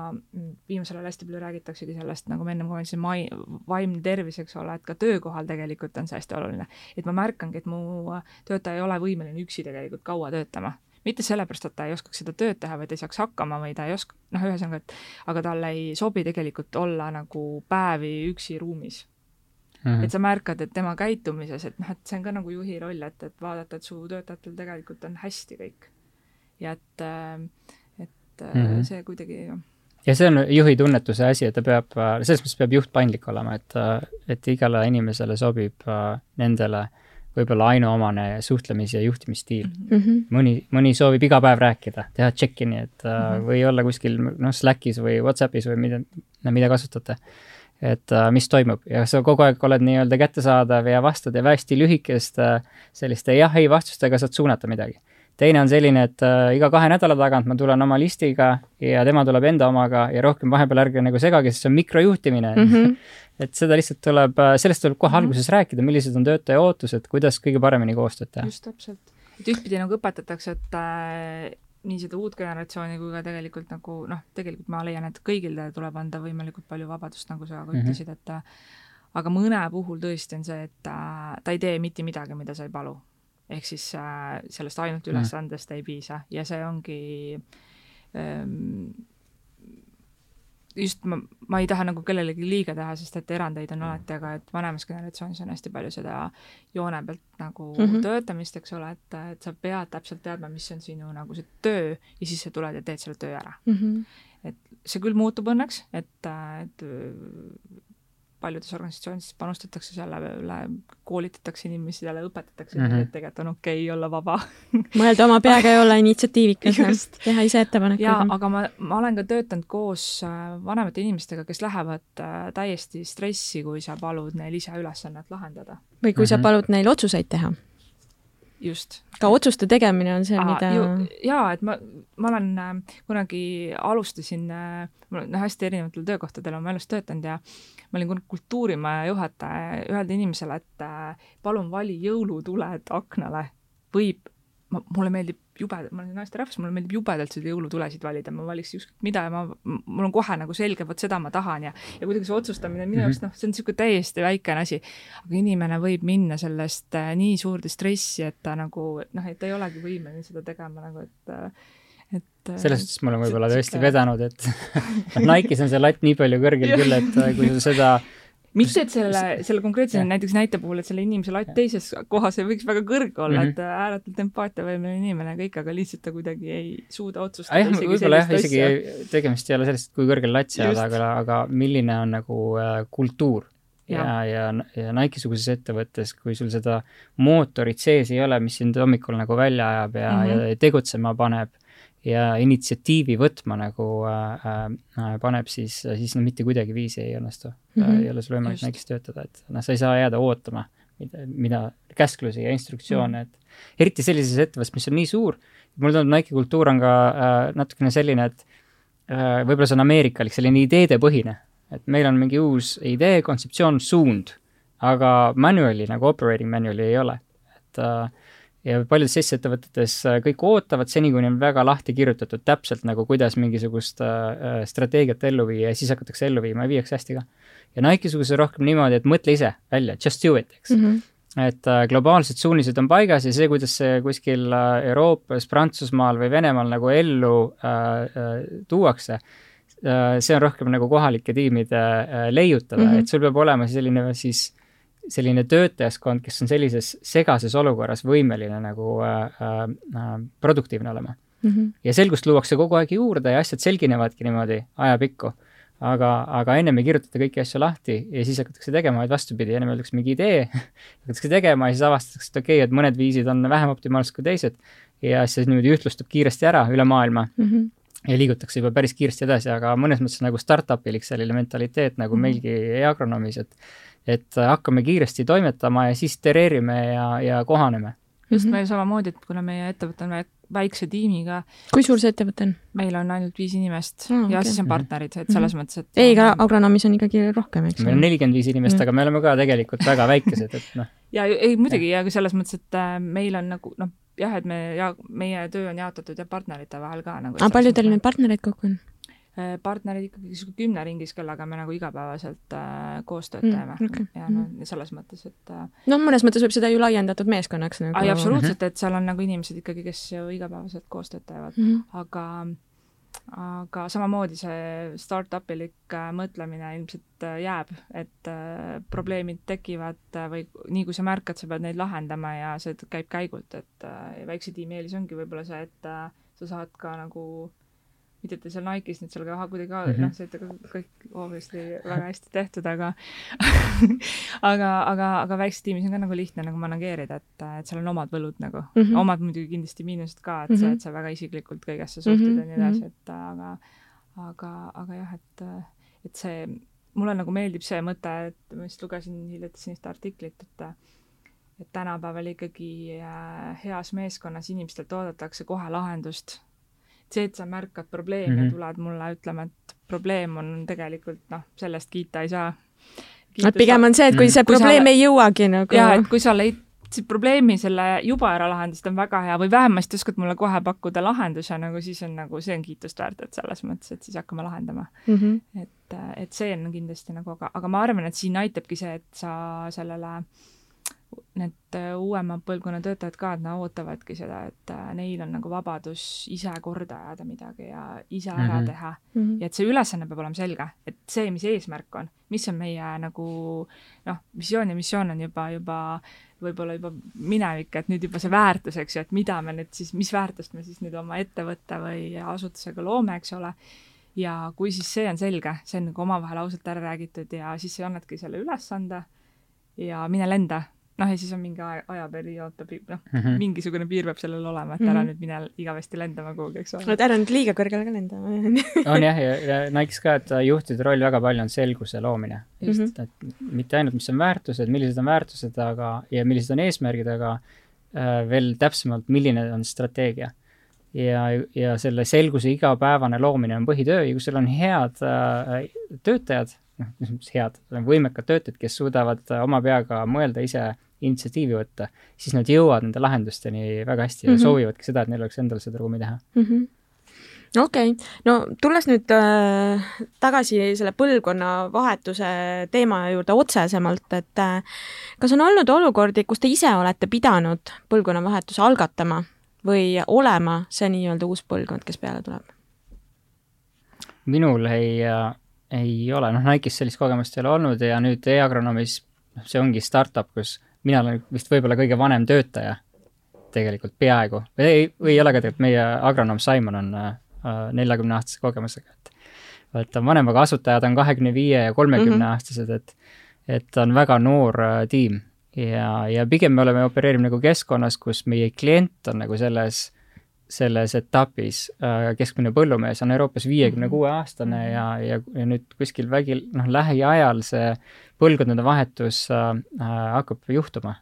viimasel ajal hästi palju räägitaksegi sellest, nagu ma ennem mainisin, mai-, vaimne tervis, eks ole, et ka töökohal tegelikult on see hästi oluline. et ma märkangi, et mu töötaja ei ole võimeline üksi tegelikult kaua töötama mitte sellepärast, et ta ei oskaks seda tööd teha või ta ei saaks hakkama või ta ei oska, noh, ühesõnaga, et aga talle ei sobi tegelikult olla nagu päevi üksi ruumis Mm -hmm. et sa märkad, et tema käitumises, et noh, et see on ka nagu juhi roll, et, et vaadata, et su töötajatel tegelikult on hästi kõik. ja et äh, et mm -hmm. see kuidagi jah ja see on juhi tunnetuse asi, et ta peab, selles mõttes peab juht paindlik olema, et, et igale inimesele sobib nendele võib-olla ainuomane suhtlemis- ja juhtimisstiil mm. -hmm. mõni, mõni soovib iga päev rääkida, teha check-in'i, et mm -hmm. või olla kuskil noh, Slackis või Whatsappis või mida, mida kasutate. et mis toimub ja sa kogu aeg oled nii-öelda kättesaadav ja vastad ja hästi lühikeste selliste jah-ei vastustega saad suunata midagi teine on selline, et äh, iga kahe nädala tagant ma tulen oma listiga ja tema tuleb enda omaga ja rohkem vahepeal ärge nagu segage, sest see on mikrojuhtimine mm. -hmm. [LAUGHS] et seda lihtsalt tuleb, äh, sellest tuleb kohe mm -hmm. alguses rääkida, millised on töötaja ootused, kuidas kõige paremini koostööd teha. just täpselt, et ühtpidi nagu õpetatakse, et äh, nii seda uut generatsiooni kui ka tegelikult nagu noh, tegelikult ma leian, et kõigil tuleb anda võimalikult palju vabadust, nagu sa ka mhm. ütlesid mm, -hmm. et äh, aga mõne puhul tõesti on see, et ta, ta ei tee mitte midagi, mida sa ei palu ehk siis äh, sellest ainult mm. ülesandest ei piisa ja see ongi ähm, just ma, ma ei taha nagu kellelegi liiga teha, sest et erandeid on alati, aga et vanemas generatsioonis on hästi palju seda joone pealt nagu mm -hmm. töötamist, eks ole, et, et sa pead täpselt teadma, mis on sinu nagu see töö ja siis sa tuled ja teed selle töö ära mm. -hmm. et see küll muutub õnneks, et, et paljudes organisatsioonides panustatakse selle üle, koolitatakse inimesi jälle, õpetatakse mm, -hmm. et tegelikult on okei okay olla vaba mõelda oma peaga ja olla [LAUGHS] initsiatiivikas, teha ise ettepanekuid. jaa, aga ma, ma olen ka töötanud koos äh, vanemate inimestega, kes lähevad äh, täiesti stressi, kui sa palud neil ise ülesannet lahendada. või kui mm -hmm. sa mhm. palud neil otsuseid teha just. ka otsuste tegemine on see, mida jaa, et ma, ma olen äh, kunagi alustasin äh,, ma olen hästi erinevatel töökohtadel oma elus töötanud ja ma olin kultuurimaja juhataja, öelda inimesele, et äh, palun vali jõulutuled aknale, võib, ma, mulle meeldib jube, ma olen naisterahvas, mulle meeldib jubedalt seda jõulutulesid valida, ma valiks ükskõik mida ja ma, mul on kohe nagu selge, vot seda ma tahan ja ja kuidagi see otsustamine minu jaoks mm -hmm. noh, see on niisugune täiesti väikene asi. aga inimene võib minna sellest äh, nii suurde stressi, et ta nagu noh, et ta ei olegi võimeline seda tegema nagu, et äh, et äh, selles suhtes mul on võib-olla tõesti vedanud, et [LAUGHS] Nike'is on see latt nii palju kõrgel küll, et äh, kui sa seda mitte, et selle, selle konkreetse näiteks näite puhul, et selle inimese latt teises kohas ei võiks väga kõrge olla mm, -hmm. et äh, ääretult empaatiavõimeline inimene kõik, aga lihtsalt ta kuidagi ei suuda otsustada ah, võib-olla jah, isegi tegemist ei ole sellest, kui kõrgel latt seada, aga, aga milline on nagu äh, kultuur? Ja, ja, ja, ja Nike'i-suguses ettevõttes, kui sul seda mootorit sees ei ole, mis sind hommikul nagu välja ajab ja mm, -hmm. ja tegutsema paneb ja initsiatiivi võtma nagu äh, äh, paneb, siis, siis no mitte kuidagiviisi ei õnnestu mm. -hmm. ei ole sul võimalik näiteks töötada, et noh, sa ei saa jääda ootama, mida, mida käsklusi ja instruktsioone mm, -hmm. et eriti sellises ettevõttes, mis on nii suur, mulle tundub, Nike'i kultuur on ka äh, natukene selline, et äh, võib-olla see on ameerikalik, selline ideedepõhine, et meil on mingi uus idee, kontseptsioon, suund, aga manual'i nagu operating manual'i ei ole, et äh, ja paljudes sellistes ettevõtetes äh, kõik ootavad seni, kuni on väga lahti kirjutatud täpselt nagu, kuidas mingisugust äh, äh, strateegiat ellu viia ja siis hakatakse ellu viima ja viiakse hästi ka. ja Nike'suguses on rohkem niimoodi, et mõtle ise välja, just do it, eks mm. -hmm et äh, globaalsed suunised on paigas ja see, kuidas see kuskil äh, Euroopas, Prantsusmaal või Venemaal nagu ellu äh, äh, tuuakse äh,, see on rohkem nagu kohalike tiimide äh, leiutada mm, -hmm. et sul peab olema selline siis selline töötajaskond, kes on sellises segases olukorras võimeline nagu äh, äh, produktiivne olema mm. -hmm. ja selgust luuakse kogu aeg juurde ja asjad selginevadki niimoodi ajapikku. aga, aga ennem ei kirjutata kõiki asju lahti ja siis hakatakse tegema, vaid vastupidi, ennem öeldakse mingi idee [LAUGHS] hakatakse tegema ja siis avastatakse, et okei okay,, et mõned viisid on vähem optimaalsed kui teised ja siis niimoodi ühtlustub kiiresti ära üle maailma mm. -hmm ja liigutakse juba päris kiiresti edasi, aga mõnes mõttes nagu startup'ilik selline mentaliteet nagu mm -hmm. meilgi e-agronoomis, et et hakkame kiiresti toimetama ja siis itereerime ja, ja kohaneme. just mm -hmm. meil samamoodi, et kuna meie ettevõte on väikse tiimiga. kui suur see ettevõte on? meil on ainult viis inimest oh, okay. ja siis on partnerid, et selles mm -hmm. mõttes, et. ei, aga agronoomis on ikkagi rohkem, eks. meil on nelikümmend viis inimest mm, -hmm. aga me oleme ka tegelikult väga väikesed, et noh ja ei muidugi ja selles mõttes, et äh, meil on nagu noh, jah, et me ja meie töö on jaotatud jah, partnerite vahel ka nagu. aga palju teil neid partnereid kokku on? Äh, partnerid ikkagi niisugune kümne ringis, kellega me nagu igapäevaselt äh, koostööd mm, teeme okay. ja noh, selles mõttes, et äh, noh, mõnes mõttes võib seda ju laiendatud meeskonnaks nagu. absoluutselt, et seal on nagu inimesed ikkagi, kes ju igapäevaselt koostööd teevad mm, -hmm. aga aga samamoodi see startup-ilik äh, mõtlemine ilmselt äh, jääb, et äh, probleemid tekivad või nii kui sa märkad, sa pead neid lahendama ja see käib käigult, et väikse tiimi eelis ongi võib-olla see, et sa saad ka nagu mitte, et te seal Nike'is nüüd seal ka kuidagi mm -hmm. noh, see kõik obviously väga hästi tehtud, aga [LAUGHS] aga, aga, aga väikses tiimis on ka nagu lihtne nagu manageerida, et, et seal on omad võlud nagu mm, -hmm. omad muidugi kindlasti miinused ka, et mm -hmm. see, et sa väga isiklikult kõigesse suhtud mm -hmm. ja nii edasi, et aga, aga, aga jah, et, et see, mulle nagu meeldib see mõte, et ma just lugesin hiljuti sellist artiklit, et et tänapäeval ikkagi äh, heas meeskonnas inimestelt oodatakse kohe lahendust see, et sa märkad probleemi mm -hmm. ja mhm. tuled mulle ütlema, et probleem on tegelikult noh, sellest kiita ei saa. et pigem on see, et kui mhm. see kui probleem sa, ei jõuagi nagu. jaa, et kui sa leid probleemi selle juba ära lahendasid, on väga hea või vähemasti oskad mulle kohe pakkuda lahenduse, nagu siis on nagu, see on kiitust väärt, et selles mõttes, et siis hakkame lahendama mm. -hmm. et, et see on kindlasti nagu, aga, aga ma arvan, et siin aitabki see, et sa sellele äh, need äh, uuema põlvkonna töötajad ka, et nad ootavadki seda, et äh, neil on nagu vabadus ise korda ajada midagi ja ise ära mm -hmm. teha mm. -hmm. ja et see ülesanne peab olema selge, et see, mis eesmärk on, mis on meie nagu noh, visioon ja missioon on juba, juba võib-olla juba minevik, et nüüd juba see väärtus, eks ju, et mida me nüüd siis, mis väärtust me siis nüüd oma ettevõtte või asutusega loome, eks ole ja kui siis see on selge, see on nagu omavahel ausalt ära räägitud ja siis sa annadki selle ülesande ja mine lenda noh, ja siis on mingi aja, ajaperiood peab, noh mm -hmm., mingisugune piir peab sellel olema, et ära mm -hmm. nüüd mine igavesti lendama kuhugi, eks ole. no et ära nüüd liiga kõrgele ka lendama on jah, ja, ja Nikes ka, et juhtide roll väga palju on selguse loomine. just mm, -hmm. et mitte ainult, mis on väärtused, millised on väärtused, aga, ja millised on eesmärgid, aga äh, veel täpsemalt, milline on strateegia. ja, ja selle selguse igapäevane loomine on põhitöö ja kui sul on head äh, töötajad, noh, mis head, võimekad töötajad, kes suudavad äh, oma peaga mõelda ise initsiatiivi võtta, siis nad jõuavad nende lahendusteni väga hästi ja mm -hmm. soovivadki seda, et neil oleks endal seda ruumi teha mm. -hmm okei okay., no tulles nüüd äh, tagasi selle põlvkonnavahetuse teema juurde otsesemalt, et äh, kas on olnud olukordi, kus te ise olete pidanud põlvkonnavahetuse algatama või olema see nii-öelda uus põlvkond, kes peale tuleb? minul ei äh,, ei ole, noh, Nike'is sellist kogemust ei ole olnud ja nüüd e-agronoomis, noh, see ongi startup, kus mina olen vist võib-olla kõige vanem töötaja tegelikult, peaaegu. või ei, või ei ole ka tegelikult, meie agronoom Simon on äh, neljakümne äh, aastase kogemusega, et et ta on vanem, aga asutajad on kahekümne viie ja kolmekümne aastased, et et on väga noor äh, tiim ja, ja pigem me oleme, opereerime nagu keskkonnas, kus meie klient on nagu selles selles etapis äh, keskmine põllumees on Euroopas viiekümne kuue aastane ja, ja, ja nüüd kuskil vägil, noh, lähiajal see põlvkondade vahetus äh, äh hakkab juhtuma.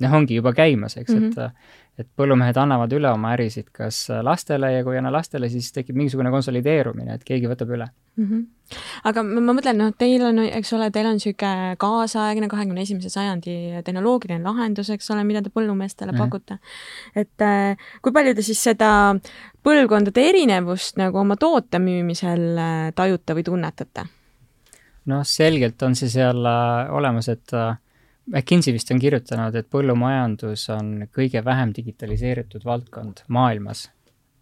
noh, ongi juba käimas, eks mm, -hmm. et mhm et põllumehed annavad üle oma ärisid kas lastele ja kui ei anna lastele, siis tekib mingisugune konsolideerumine, et keegi võtab üle mm. -hmm. aga ma, mõtlen, noh, teil on, eks ole, teil on niisugune kaasaegne kahekümne esimese sajandi tehnoloogiline lahendus, eks ole, mida te põllumeestele mm -hmm. pakute. et äh, kui palju te siis seda põlvkondade erinevust nagu oma toote müümisel äh, tajute või tunnetate? Noh, selgelt on see seal äh, olemas, et äh, McKinsey vist on kirjutanud, et põllumajandus on kõige vähem digitaliseeritud valdkond maailmas.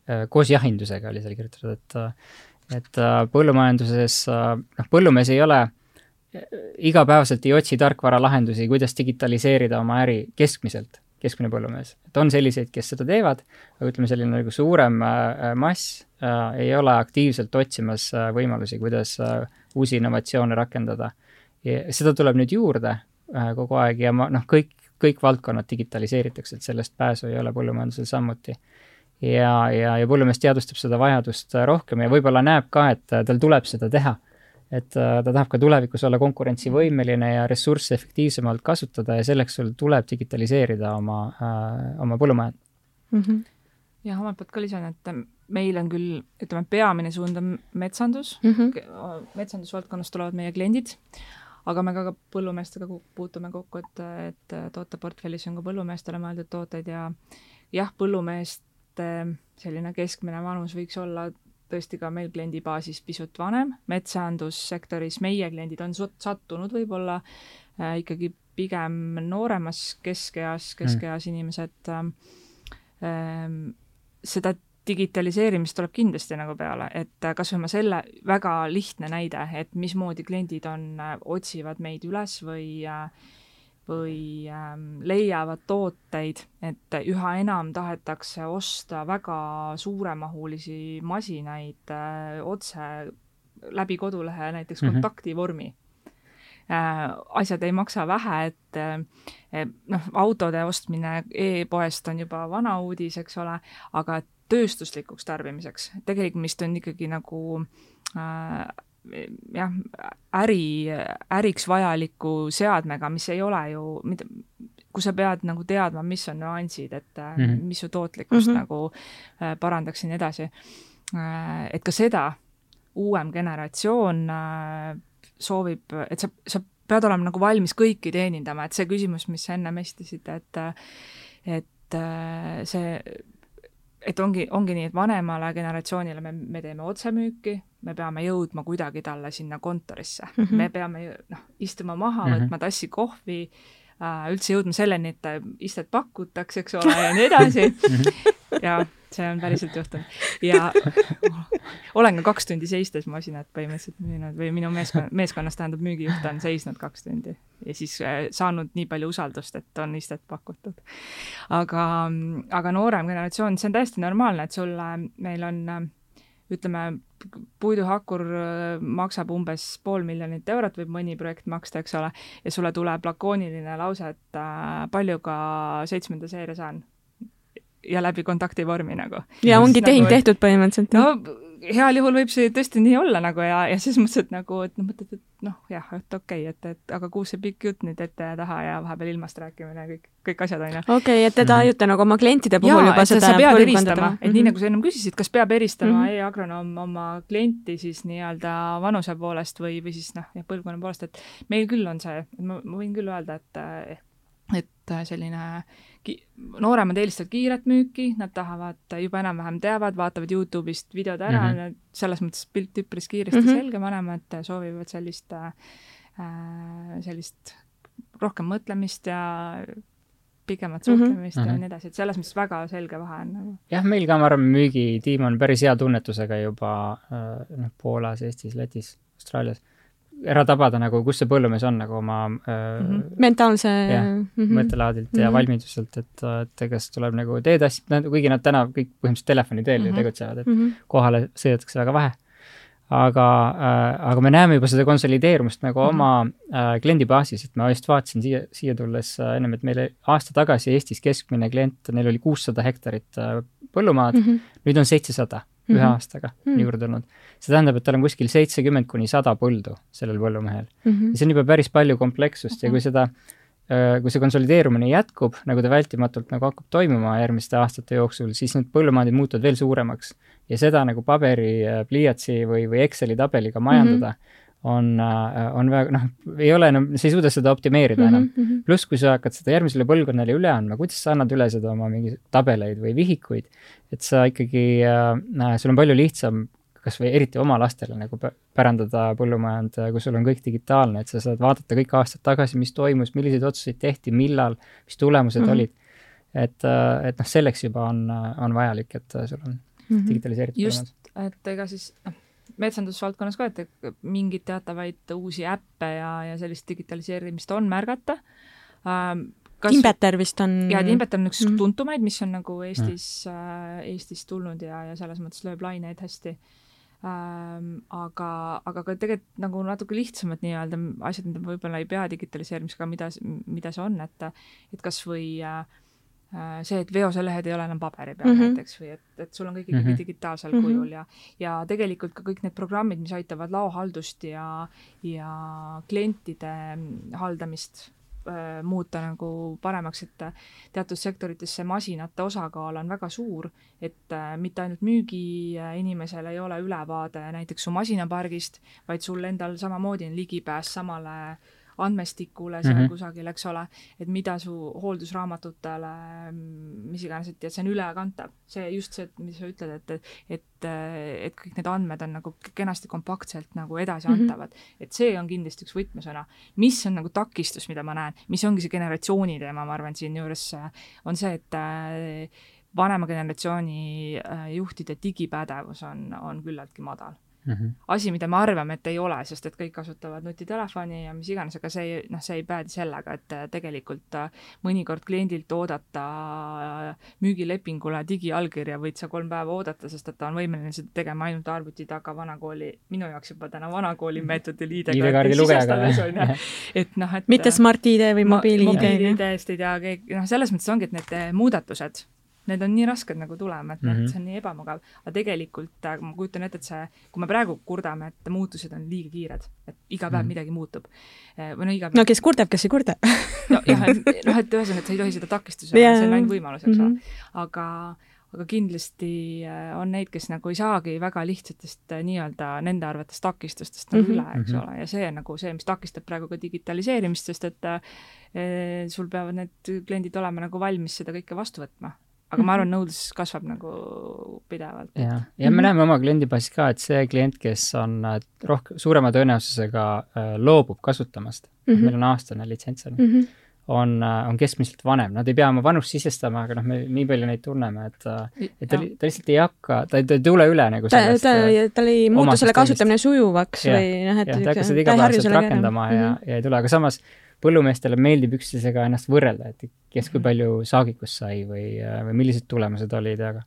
Äh, koos jahindusega oli seal kirjutatud, et, et põllumajanduses, noh, põllumees ei ole, igapäevaselt ei otsi tarkvaralahendusi, kuidas digitaliseerida oma äri keskmiselt, keskmine põllumees. et on selliseid, kes seda teevad, aga ütleme, selline nagu suurem mass äh, ei ole aktiivselt otsimas äh, võimalusi, kuidas äh, uusi innovatsioone rakendada. seda tuleb nüüd juurde Äh, kogu aeg ja ma noh, kõik, kõik valdkonnad digitaliseeritakse, et sellest pääsu ei ole põllumajandusel samuti. ja, ja, ja põllumees teadvustab seda vajadust äh, rohkem ja võib-olla näeb ka, et äh, tal tuleb seda teha. Et ta tahab ka tulevikus olla konkurentsivõimeline ja ressursse efektiivsemalt kasutada ja selleks sul tuleb digitaliseerida oma äh,, oma põllumajandust mm -hmm jah, omalt poolt ka lisan, et meil on küll, ütleme, peamine suund on metsandus. Mm, -hmm. metsandusvaldkonnast tulevad meie kliendid, aga me ka põllumeestega puutume kokku, et, et tooteportfellis on ka põllumeestele mõeldud tooteid ja jah, põllumeeste selline keskmine vanus võiks olla tõesti ka meil kliendibaasis pisut vanem, metsandussektoris meie kliendid on sattunud võib-olla äh, ikkagi pigem nooremas keskeas, keskeas mm. inimesed äh,. Ähm, seda digitaliseerimist tuleb kindlasti nagu peale, et äh, kas või ma selle, väga lihtne näide, et mismoodi kliendid on, äh, otsivad meid üles või äh, või ähm, leiavad tooteid, et üha enam tahetakse osta väga suuremahulisi masinaid äh, otse läbi kodulehe näiteks mm -hmm. kontaktivormi äh,. asjad ei maksa vähe, et äh, noh, autode ostmine e-poest on juba vana uudis, eks ole, aga tööstuslikuks tarbimiseks, tegelikult vist on ikkagi nagu äh, jah, äri, äriks vajaliku seadmega, mis ei ole ju, mida, kus sa pead nagu teadma, mis on nüansid, et mm -hmm. mis su tootlikkust mm -hmm. nagu äh, parandaks ja nii edasi äh,. et ka seda uuem generatsioon äh, soovib, et sa, sa pead olema nagu valmis kõiki teenindama, et see küsimus, mis sa ennem esitasid, et et äh, see et ongi, ongi nii, et vanemale generatsioonile me, me teeme otsemüüki, me peame jõudma kuidagi talle sinna kontorisse mm, -hmm. me peame noh, istuma maha mm, -hmm. võtma tassi kohvi äh,, üldse jõudma selleni, et istet pakutakse, eks ole, ja nii edasi [LAUGHS] mhm. ja see on päriselt juhtunud. ja olen ka kaks tundi seistes masinat põhimõtteliselt müünud või minu meeskonna, meeskonnas tähendab müügijuht on seisnud kaks tundi ja siis äh, saanud nii palju usaldust, et on istet pakutud. aga, aga noorem generatsioon, see on täiesti normaalne, et sulle, meil on ütleme, puiduhakur äh, maksab umbes pool miljonit eurot, võib mõni projekt maksta, eks ole, ja sulle tuleb lakooniline lause, et äh, palju ka seitsmenda seeria saan ja läbi kontaktivormi nagu. ja ongi tehing nagu, tehtud põhimõtteliselt. no heal juhul võib see tõesti nii olla nagu ja, ja selles mõttes, et nagu, et noh, mõtled, et noh, jah, et okei okay,, et, et aga kuhu see pikk jutt nüüd ette ja taha ja vahepeal ilmast rääkimine ja kõik, kõik asjad, on ju. okei okay,, et te tajute mm. nagu oma klientide puhul ja, juba seda sa pead eristama, et mm -hmm. nii mhm. nagu sa ennem küsisid, kas peab eristama mm -hmm. e-agronoom oma klienti siis nii-öelda vanuse poolest või, või siis noh, jah, põlvkonna poolest, et meil küll on see, et ma, võin küll öelda, et eh, et selline ki-, nooremad eelistavad kiiret müüki, nad tahavad, juba enam-vähem teavad, vaatavad Youtube'ist videod ära mm, -hmm. selles mõttes pilt üpris kiiresti mm -hmm. selge, vanemad soovivad sellist äh,, sellist rohkem mõtlemist ja pikemat mhm. suhtlemist mm -hmm. ja mhm. nii edasi, et selles mõttes väga selge vahe on nagu. jah, meil ka, ma arvan, müügitiim on päris hea tunnetusega juba äh, noh, Poolas, Eestis, Lätis, Austraalias ära tabada nagu, kus see põllumees on nagu oma mm -hmm. mentaalse jah, mm -hmm. mõttelaadilt mm -hmm. ja mhm. valmiduselt, et, et kas tuleb nagu teetassi, kuigi nad täna kõik põhimõtteliselt telefoni teel ju mm -hmm. tegutsevad, et mm -hmm. kohale sõidetakse väga vähe. aga äh,, aga me näeme juba seda konsolideerumist nagu mm -hmm. oma äh, kliendibaasis, et ma just vaatasin siia, siia tulles äh, ennem, et meil aasta tagasi Eestis keskmine klient, neil oli kuussada hektarit äh, põllumaad mm, -hmm. nüüd on seitsesada mm -hmm. ühe aastaga mm -hmm. juurde tulnud. see tähendab, et tal on kuskil seitsekümmend kuni sada põldu sellel põllumehel mm. -hmm. ja see on juba päris palju komplekssust ja kui seda, äh, kui see konsolideerumine jätkub, nagu ta vältimatult nagu hakkab toimuma järgmiste aastate jooksul, siis need põllumaadid muutuvad veel suuremaks. ja seda nagu paberi, äh, pliiatsi või, või Exceli tabeliga majandada mm, -hmm on, äh, on väga, noh, ei ole enam, sa ei suuda seda optimeerida mm -hmm. enam. Mhm. pluss, kui sa hakkad seda järgmisele põlvkonnale üle andma, kuidas sa annad üle seda oma mingi tabeleid või vihikuid, et sa ikkagi äh,, sul on palju lihtsam kas või eriti oma lastele nagu pärandada põllumajand, kus sul on kõik digitaalne, et sa saad vaadata kõik aastad tagasi, mis toimus, milliseid otsuseid tehti, millal, mis tulemused mm -hmm. olid. et, äh, et noh, selleks juba on, on vajalik, et sul on mm -hmm. digitaliseeritud. just, et ega siis noh metsandusvaldkonnas ka, et mingeid teatavaid uusi äppe ja, ja sellist digitaliseerimist on märgata ähm,. Kas... Timbeter vist on. jaa, Timbeter on üks mm. tuntumaid, mis on nagu Eestis mm., äh, Eestis tulnud ja, ja selles mõttes lööb laineid hästi ähm,. aga, aga ka tegelikult nagu natuke lihtsamad nii-öelda asjad, mida võib-olla ei pea digitaliseerimisega, mida, mida see on, et, et kas või äh, Äh, see, et veoselehed ei ole enam paberi peal mm -hmm. näiteks või et, et sul on kõik ikkagi mm -hmm. digitaalsel mm -hmm. kujul ja, ja tegelikult ka kõik need programmid, mis aitavad laohaldust ja, ja klientide haldamist äh, muuta nagu paremaks, et teatud sektorites see masinate osakaal on väga suur, et äh, mitte ainult müügiinimesel ei ole ülevaade näiteks su masinapargist, vaid sul endal samamoodi on ligipääs samale andmestikule seal mm Mhm. -hmm. kusagil, eks ole, et mida su hooldusraamatutele, mis iganes, et ja see on ülekantav. see, just see, mis sa ütled, et, et, et kõik need andmed on nagu kenasti kompaktselt nagu edasiantavad mm. -hmm. et see on kindlasti üks võtmesõna. mis on nagu takistus, mida ma näen, mis ongi see generatsiooni teema, ma arvan, siinjuures on see, et äh, vanema generatsiooni äh, juhtide digipädevus on, on küllaltki madal mm. -hmm. asi, mida me arvame, et ei ole, sest et kõik kasutavad nutitelefoni ja mis iganes, aga see ei, noh, see ei päädi sellega, et äh, tegelikult äh, mõnikord kliendilt oodata äh, müügilepingule digiallkirja võid sa kolm päeva oodata, sest et ta on võimeline seda tegema ainult arvuti taga vanakooli, minu jaoks juba täna vanakooli meetodil ID-ga. Et noh, et mitte Smart-ID või mobiil-ID. mobiil-ID-st ei tea keegi, noh, selles mõttes ongi, et need muudatused need on nii rasked nagu tulema, et mm -hmm. see on nii ebamugav. aga tegelikult ma kujutan ette, et see, kui me praegu kurdame, et muutused on liiga kiired, et iga päev mm -hmm. midagi muutub. või no iga päev. no kes kurdab, kes ei kurda no jah, noh, et ühesõnaga, et sa ei tohi seda takistusena yeah., see on ainult võimalus, eks ole mm -hmm.. aga aga kindlasti on neid, kes nagu ei saagi väga lihtsatest nii-öelda nende arvates takistustest nagu mm -hmm. üle, eks ole, ja see on nagu see, mis takistab praegu ka digitaliseerimist, sest et e, sul peavad need kliendid olema nagu valmis seda kõike vastu võtma aga ma arvan, [LAUGHS] nõudlus kasvab nagu pidevalt. ja, ja me -hmm. näeme oma kliendibaasis ka, et see klient, kes on rohkem, suurema tõenäosusega äh, loobub kasutamast mm, -hmm. meil on aastane litsents on mm, -hmm. on, on keskmiselt vanem, nad ei pea oma vanust sisestama, aga noh, me nii palju neid tunneme, et, et ta, ta lihtsalt ei hakka, ta, ta ei tule üle nagu sellest. ta, ta, tal ei muutu selle kasutamine sujuvaks ja, või noh, et ja, ta ei hakka seda igapäevaselt rakendama mm -hmm. ja, ja ei tule, aga samas põllumeestele meeldib üksteisega ennast võrrelda, et kes kui palju saagikust sai või, või millised tulemused olid, aga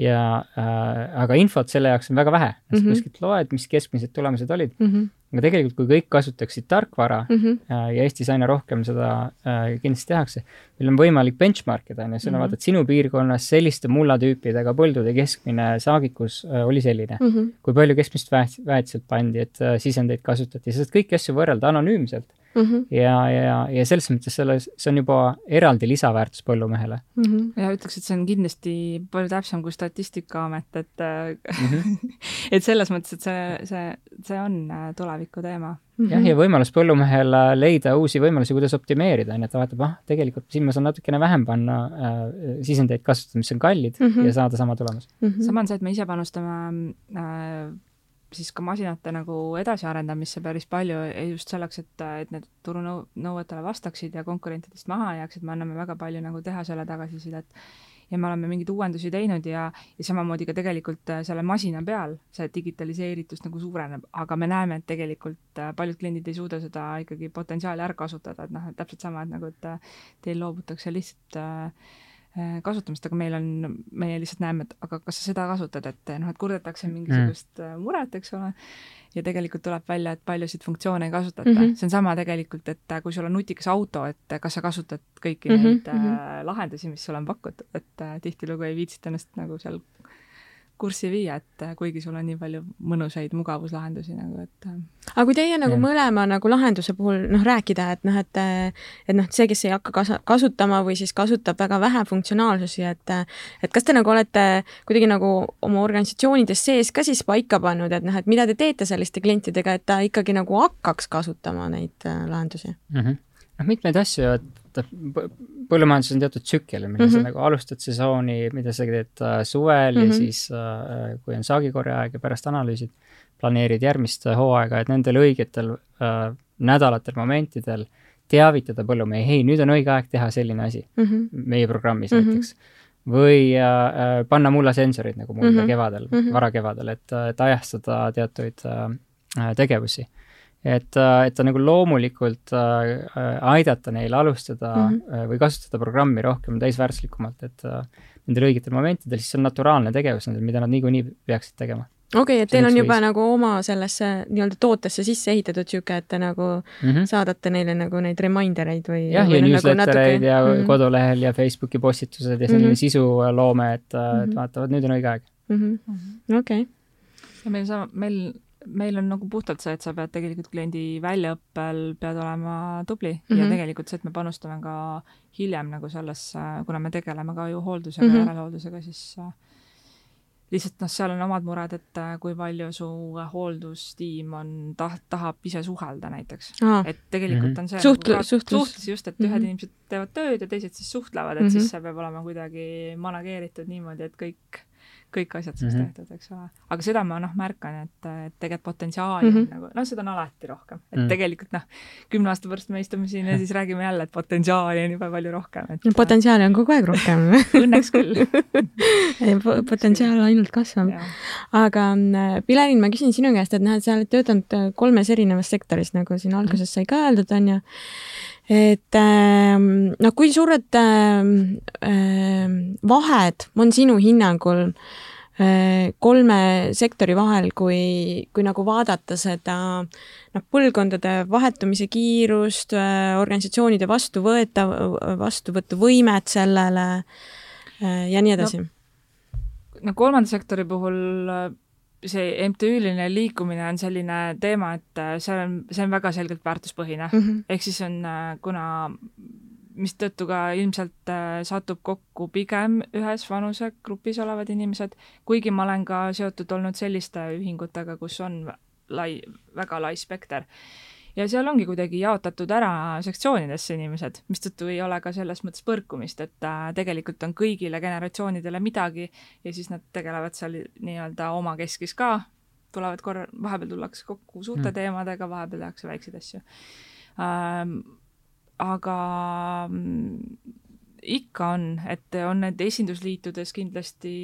ja äh, aga infot selle jaoks on väga vähe, sa mm -hmm. kuskilt loed, mis keskmised tulemused olid mm. -hmm. aga tegelikult, kui kõik kasutaksid tarkvara mm -hmm. äh, ja Eestis aina rohkem seda äh, kindlasti tehakse, meil on võimalik benchmark ida, on ju, sa mm -hmm. vaatad sinu piirkonnas selliste mullatüüpidega põldude keskmine saagikus äh, oli selline mm. -hmm. kui palju keskmist väet-, väetiselt pandi, et äh, sisendeid kasutati, sa saad kõiki asju võrrelda anonüümselt mm. -hmm. ja, ja, ja selles mõttes selles, see on juba eraldi lisaväärtus põllumehele mm. -hmm. ja ütleks, et see on kindlasti palju täpsem kui Statistikaamet, et mm -hmm. [LAUGHS] et selles mõttes, et see, see, see on tuleviku teema mm. -hmm. jah, ja võimalus põllumehel leida uusi võimalusi, kuidas optimeerida, on ju, et ta vaatab, ah, tegelikult siin ma saan natukene vähem panna äh, sisendeid kasutada, mis on kallid mm -hmm. ja saada sama tulemus mm. -hmm. sama on see, et me ise panustame äh, siis ka masinate nagu edasiarendamisse päris palju just selleks, et, et need turunõuetele vastaksid ja konkurentidest maha ei jääks, et me anname väga palju nagu tehasele tagasisidet ja me oleme mingeid uuendusi teinud ja, ja samamoodi ka tegelikult selle masina peal see digitaliseeritus nagu suureneb, aga me näeme, et tegelikult paljud kliendid ei suuda seda ikkagi potentsiaali ära kasutada, et noh, et täpselt sama, et nagu, et teil loobutakse lihtsalt äh, kasutamist, aga meil on, meie lihtsalt näeme, et aga kas sa seda kasutad, et noh, et kurdetakse mingisugust mm. muret, eks ole, ja tegelikult tuleb välja, et paljusid funktsioone ei kasutata mm. -hmm. see on sama tegelikult, et kui sul on nutikas auto, et kas sa kasutad kõiki mm -hmm. neid mm -hmm. lahendusi, mis sulle on pakutud, et äh, tihtilugu ei viitsita ennast nagu seal kurssi viia, et äh, kuigi sul on nii palju mõnusaid mugavuslahendusi nagu, et. Äh. aga kui teie nagu ja. mõlema nagu lahenduse puhul noh, rääkida, et noh, et, et noh, see, kes ei hakka kas-, kasutama või siis kasutab väga vähe funktsionaalsusi, et et kas te nagu olete kuidagi nagu oma organisatsioonides sees ka siis paika pannud, et noh, et mida te teete selliste klientidega, et ta ikkagi nagu hakkaks kasutama neid äh, lahendusi mm? -hmm. noh, mitmeid asju, et põllumajanduses on teatud tsükkel, mille mm -hmm. sa nagu alustad sesooni, mida sa teed äh, suvel mm -hmm. ja siis äh, kui on saagikorje aeg ja pärast analüüsid, planeerid järgmist äh, hooaega, et nendel õigetel äh, nädalatel, momentidel teavitada põllumehi, hei, nüüd on õige aeg teha selline asi mm -hmm. meie programmis mm -hmm. näiteks. või äh, panna mullasensorid nagu mulda mm -hmm. kevadel mm, -hmm. varakevadel, et, et ajastada teatuid äh, tegevusi et, äh, et ta nagu loomulikult äh, aidata neil alustada mm -hmm. või kasutada programmi rohkem täisväärtuslikumalt, et äh, nendel õigetel momentidel, siis see on naturaalne tegevus nendel, mida nad niikuinii peaksid tegema. okei okay,, et teil on juba viis. nagu oma sellesse nii-öelda tootesse sisse ehitatud niisugune, et te nagu mm -hmm. saadate neile nagu neid reminder eid või? jah, ja newslettereid nagu natuke... ja mm -hmm. kodulehel ja Facebooki postitused ja selline mm -hmm. sisuloome, et mm, -hmm. et mhm. vaatavad, nüüd on õige aeg mm -hmm.. okei ja meil sama, meil meil on nagu puhtalt see, et sa pead tegelikult kliendi väljaõppel, pead olema tubli mm -hmm. ja mhm. tegelikult see, et me panustame ka hiljem nagu sellesse, kuna me tegeleme ka ju hooldusega mm, -hmm. järelhooldusega, siis lihtsalt noh, seal on omad mured, et äh, kui palju su hooldustiim on, taht-, tahab ise suhelda näiteks Aa. et tegelikult Mhm. on see Suhtlu- nagu, suhtlus. suhtlus just, et ühed Mhm. inimesed teevad tööd ja teised siis suhtlevad, et Mhm. siis see peab olema kuidagi manageeritud niimoodi, et kõik, kõik asjad saaks Mhm. tehtud, eks ole. aga seda ma noh, märkan, et, et tegelikult potentsiaali Mhm. on nagu, noh, seda on alati rohkem. et Mhm. tegelikult noh, kümne aasta pärast me istume siin ja siis räägime jälle, et potentsiaali on jube palju rohkem, et potentsiaali on kogu aeg rohkem [LAUGHS] õnneks küll [LAUGHS] potentsiaal ainult kasvab. Aga äh, Pilerin, ma küsin sinu käest, et noh, et sa oled töötanud äh, kolmes erinevas sektoris, nagu siin alguses sai ka öeldud, on ju. Et noh, kui suured ähm, ähm, vahed on sinu hinnangul äh, kolme sektori vahel, kui, kui nagu vaadata seda noh, põlvkondade vahetumise kiirust, organisatsioonide vastuvõetav, vastuvõtuvõimet sellele äh, ja nii edasi no,? no kolmanda sektori puhul äh, see MTÜ-line liikumine on selline teema, et äh, see on, see on väga selgelt väärtuspõhine mm. Mm -hmm. ehk siis on, äh, kuna mistõttu ka ilmselt äh, satub kokku pigem ühes vanusegrupis olevad inimesed, kuigi ma olen ka seotud olnud selliste ühingutega, kus on lai, väga lai spekter. Ja seal ongi kuidagi jaotatud ära sektsioonidesse inimesed, mistõttu ei ole ka selles mõttes põrkumist, et äh, tegelikult on kõigile generatsioonidele midagi ja siis nad tegelevad seal nii-öelda omakeskis ka, tulevad korra, vahepeal tullakse kokku suurte mm. teemadega, vahepeal tehakse väikseid asju ähm, aga mm, ikka on, et on need esindusliitudes kindlasti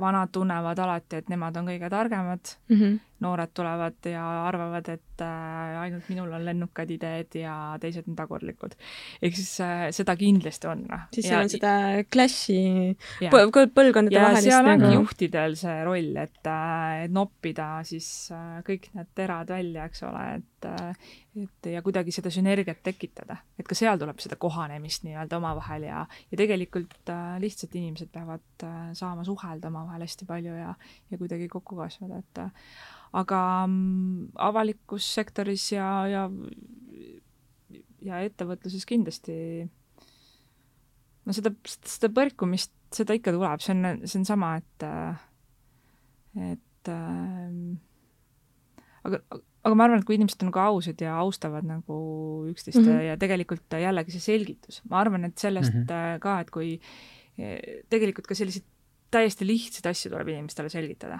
vanad tunnevad alati, et nemad on kõige targemad mm. -hmm. Noored tulevad ja arvavad, et äh, ainult minul on lennukad ideed ja teised on tagurlikud. ehk siis äh, seda kindlasti on. noh. siis seal on seda clash'i põlvkondade ja vahelist seal ongi nagu juhtidel see roll, et, äh, noppida siis kõik need terad välja, eks ole, et et ja kuidagi seda sünergiat tekitada, et ka seal tuleb seda kohanemist nii-öelda omavahel ja, ja tegelikult lihtsalt inimesed peavad saama suhelda omavahel hästi palju ja, ja kuidagi kokku kasvada, et aga mm, avalikus sektoris ja, ja ja ettevõtluses kindlasti no seda, seda põrkumist, seda ikka tuleb, see on, see on sama, et et aga, aga ma arvan, et kui inimesed on ka ausad ja austavad nagu üksteist mm -hmm. ja tegelikult jällegi see selgitus, ma arvan, et sellest mm -hmm. ka, et kui tegelikult ka selliseid täiesti lihtsaid asju tuleb inimestele selgitada.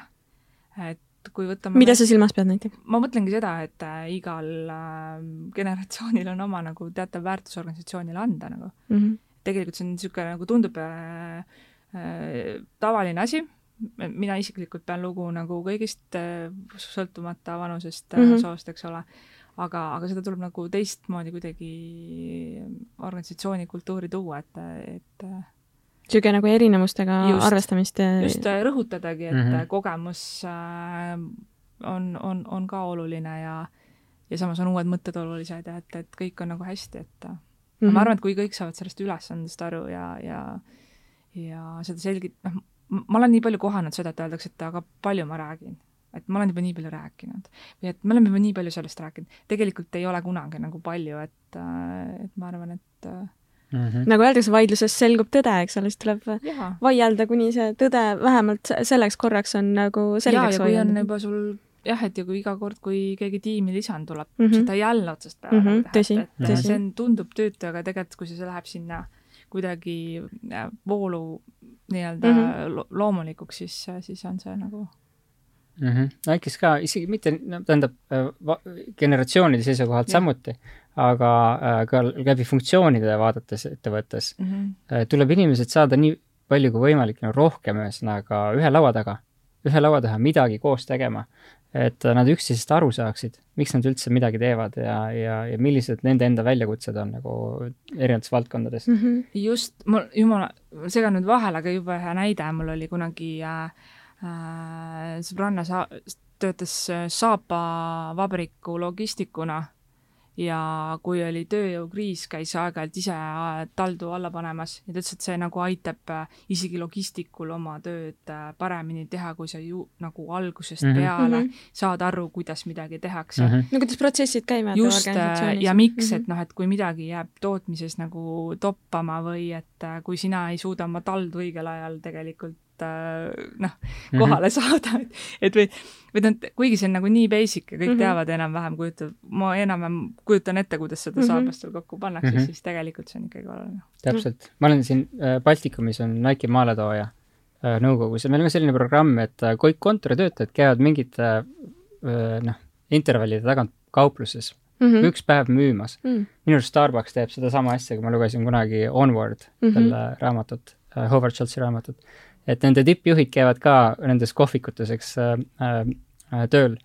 et kui võtame mida sa silmas pead näiteks? ma mõtlengi seda, et äh, igal äh, generatsioonil on oma nagu teatav väärtus organisatsioonile anda nagu mm. -hmm. tegelikult see on niisugune nagu tundub äh, äh, tavaline asi, mina isiklikult pean lugu nagu kõigist äh, sõltumata vanusest mm, -hmm. soost, eks ole, aga, aga seda tuleb nagu teistmoodi kuidagi organisatsiooni kultuuri tuua, et, et niisugune nagu erinevustega just, arvestamist. just rõhutadagi, et mm -hmm. kogemus äh, on, on, on ka oluline ja, ja samas on uued mõtted olulised ja et, et kõik on nagu hästi, et mm -hmm. ma arvan, et kui kõik saavad sellest ülesandest aru ja, ja, ja seda selgit-, noh, ma olen nii palju kohanud seda, et öeldakse, et aga palju ma räägin. et ma olen juba nii palju rääkinud või et me oleme juba nii palju sellest rääkinud. tegelikult ei ole kunagi nagu palju, et, et ma arvan, et Mm -hmm. nagu öeldakse, vaidluses selgub tõde, eks ole, siis tuleb ja. vaielda, kuni see tõde vähemalt selleks korraks on nagu selgeks ja kui on juba sul jah, et ja kui iga kord, kui keegi tiimi lisand tuleb mm. -hmm. seda jälle otsast peale mm -hmm. teha, et, et tõsi. see on, tundub tüütu, aga tegelikult, kui see läheb sinna kuidagi voolu nii-öelda mm -hmm. lo loomulikuks, siis, siis on see nagu mm. -hmm. väikest ka, isegi mitte, no tähendab, generatsioonide seisukohalt ja. samuti, aga äh, ka läbi funktsioonide vaadates ettevõttes mm -hmm. tuleb inimesed saada nii palju kui võimalik, no rohkem ühesõnaga ühe laua taga, ühe laua taha midagi koos tegema, et nad üksteisest aru saaksid, miks nad üldse midagi teevad ja, ja, ja millised nende enda väljakutsed on nagu erinevates valdkondades mm. -hmm. just, mul, jumala, segan nüüd vahele, aga jube hea näide, mul oli kunagi äh, äh, sõbranna sa-, töötas Saapa vabriku logistikuna ja kui oli tööjõukriis, käis aeg-ajalt ise taldu alla panemas ja ta ütles, et see nagu aitab isegi logistikul oma tööd paremini teha, kui sa ju nagu algusest mm -hmm. peale mm -hmm. saad aru, kuidas midagi tehakse mm. -hmm. no kuidas protsessid käivad just, ja miks mm, -hmm. et noh, et kui midagi jääb tootmises nagu toppama või et kui sina ei suuda oma taldu õigel ajal tegelikult äh, noh, kohale mm [LAUGHS] -hmm. saada, et, et või, või tähendab, kuigi see on nagu nii basic ja kõik mm -hmm. teavad enam-vähem, kujutab, ma enam-vähem kujutan ette, kuidas seda mm -hmm. saabastel kokku pannakse mm, -hmm. siis tegelikult see on ikkagi oluline. täpselt, ma olen siin äh, Baltikumis on Nike maaletooja äh, nõukogus ja meil on selline programm, et äh, kõik kontoritöötajad käivad mingite äh, noh, intervallide tagant kaupluses mm -hmm. üks päev müümas mm. -hmm. minu arust Starbucks teeb sedasama asja, kui ma lugesin kunagi Onward mm, -hmm. selle raamatut äh,, Howard Schultzi raamatut. Et nende tippjuhid käivad ka nendes kohvikutes, eks äh, äh, tööl.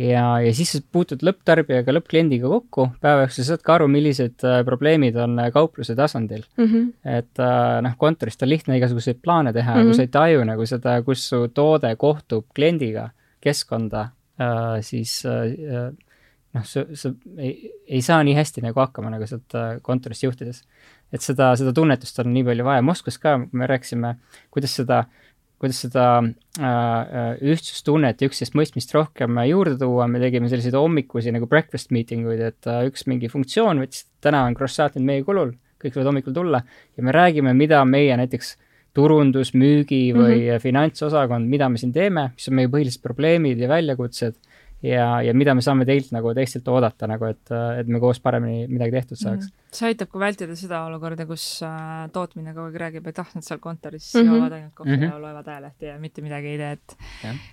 ja, ja siis sa puutud lõpptarbijaga, lõppkliendiga kokku, päeva jooksul saad ka aru, millised äh, probleemid on äh, kaupluse tasandil mm. -hmm. et äh, noh, kontorist on lihtne igasuguseid plaane teha mm, -hmm. kui sa ei taju nagu seda, kus su toode kohtub kliendiga, keskkonda äh,, siis äh, noh, sa, sa ei, ei saa nii hästi nagu hakkama nagu sealt äh, kontorist juhtides. Et seda, seda tunnetust on nii palju vaja, Moskvas ka me rääkisime, kuidas seda, kuidas seda äh, äh, ühtsustunnet ja üksteist mõistmist rohkem juurde tuua, me tegime selliseid hommikusi nagu breakfast meeting uid, et äh, üks mingi funktsioon võttis, täna on croissant'id meie kulul, kõik võivad hommikul tulla. Ja me räägime, mida meie näiteks turundus, müügi või mm -hmm. finantsosakond, mida me siin teeme, mis on meie põhilised probleemid ja väljakutsed ja, ja mida me saame teilt nagu teistelt oodata nagu, et, et me koos paremini midagi tehtud saaks mm. -hmm. see aitab ka vältida seda olukorda, kus äh, tootmine kogu aeg räägib, et ah, nad seal kontoris mm -hmm. joovad ainult kohvi mm -hmm. ja loevad ajalehti ja mitte midagi ei tee, et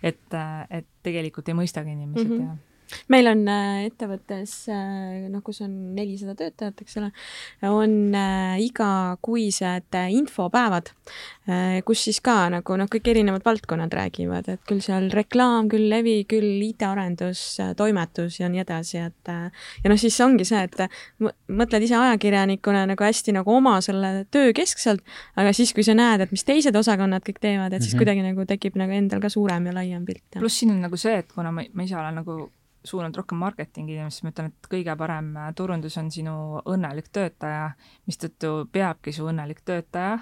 et, äh, et tegelikult ei mõistagi inimesed mm -hmm. ja meil on äh, ettevõttes, äh, noh, kus on nelisada töötajat, eks ole, on äh, igakuised infopäevad, kus siis ka nagu noh, kõik erinevad valdkonnad räägivad, et küll seal reklaam, küll levi, küll IT-arendus, toimetus ja nii edasi, et ja noh, siis ongi see, et mõtled ise ajakirjanikuna nagu hästi nagu oma selle töö keskselt, aga siis, kui sa näed, et mis teised osakonnad kõik teevad, et siis mm -hmm. kuidagi nagu tekib nagu endal ka suurem ja laiem pilt. pluss siin on nagu see, et kuna ma, ma ise olen nagu suunanud rohkem marketingi inimest, siis ma ütlen, et kõige parem äh, turundus on sinu õnnelik töötaja, mistõttu peabki su õnnelik töötaja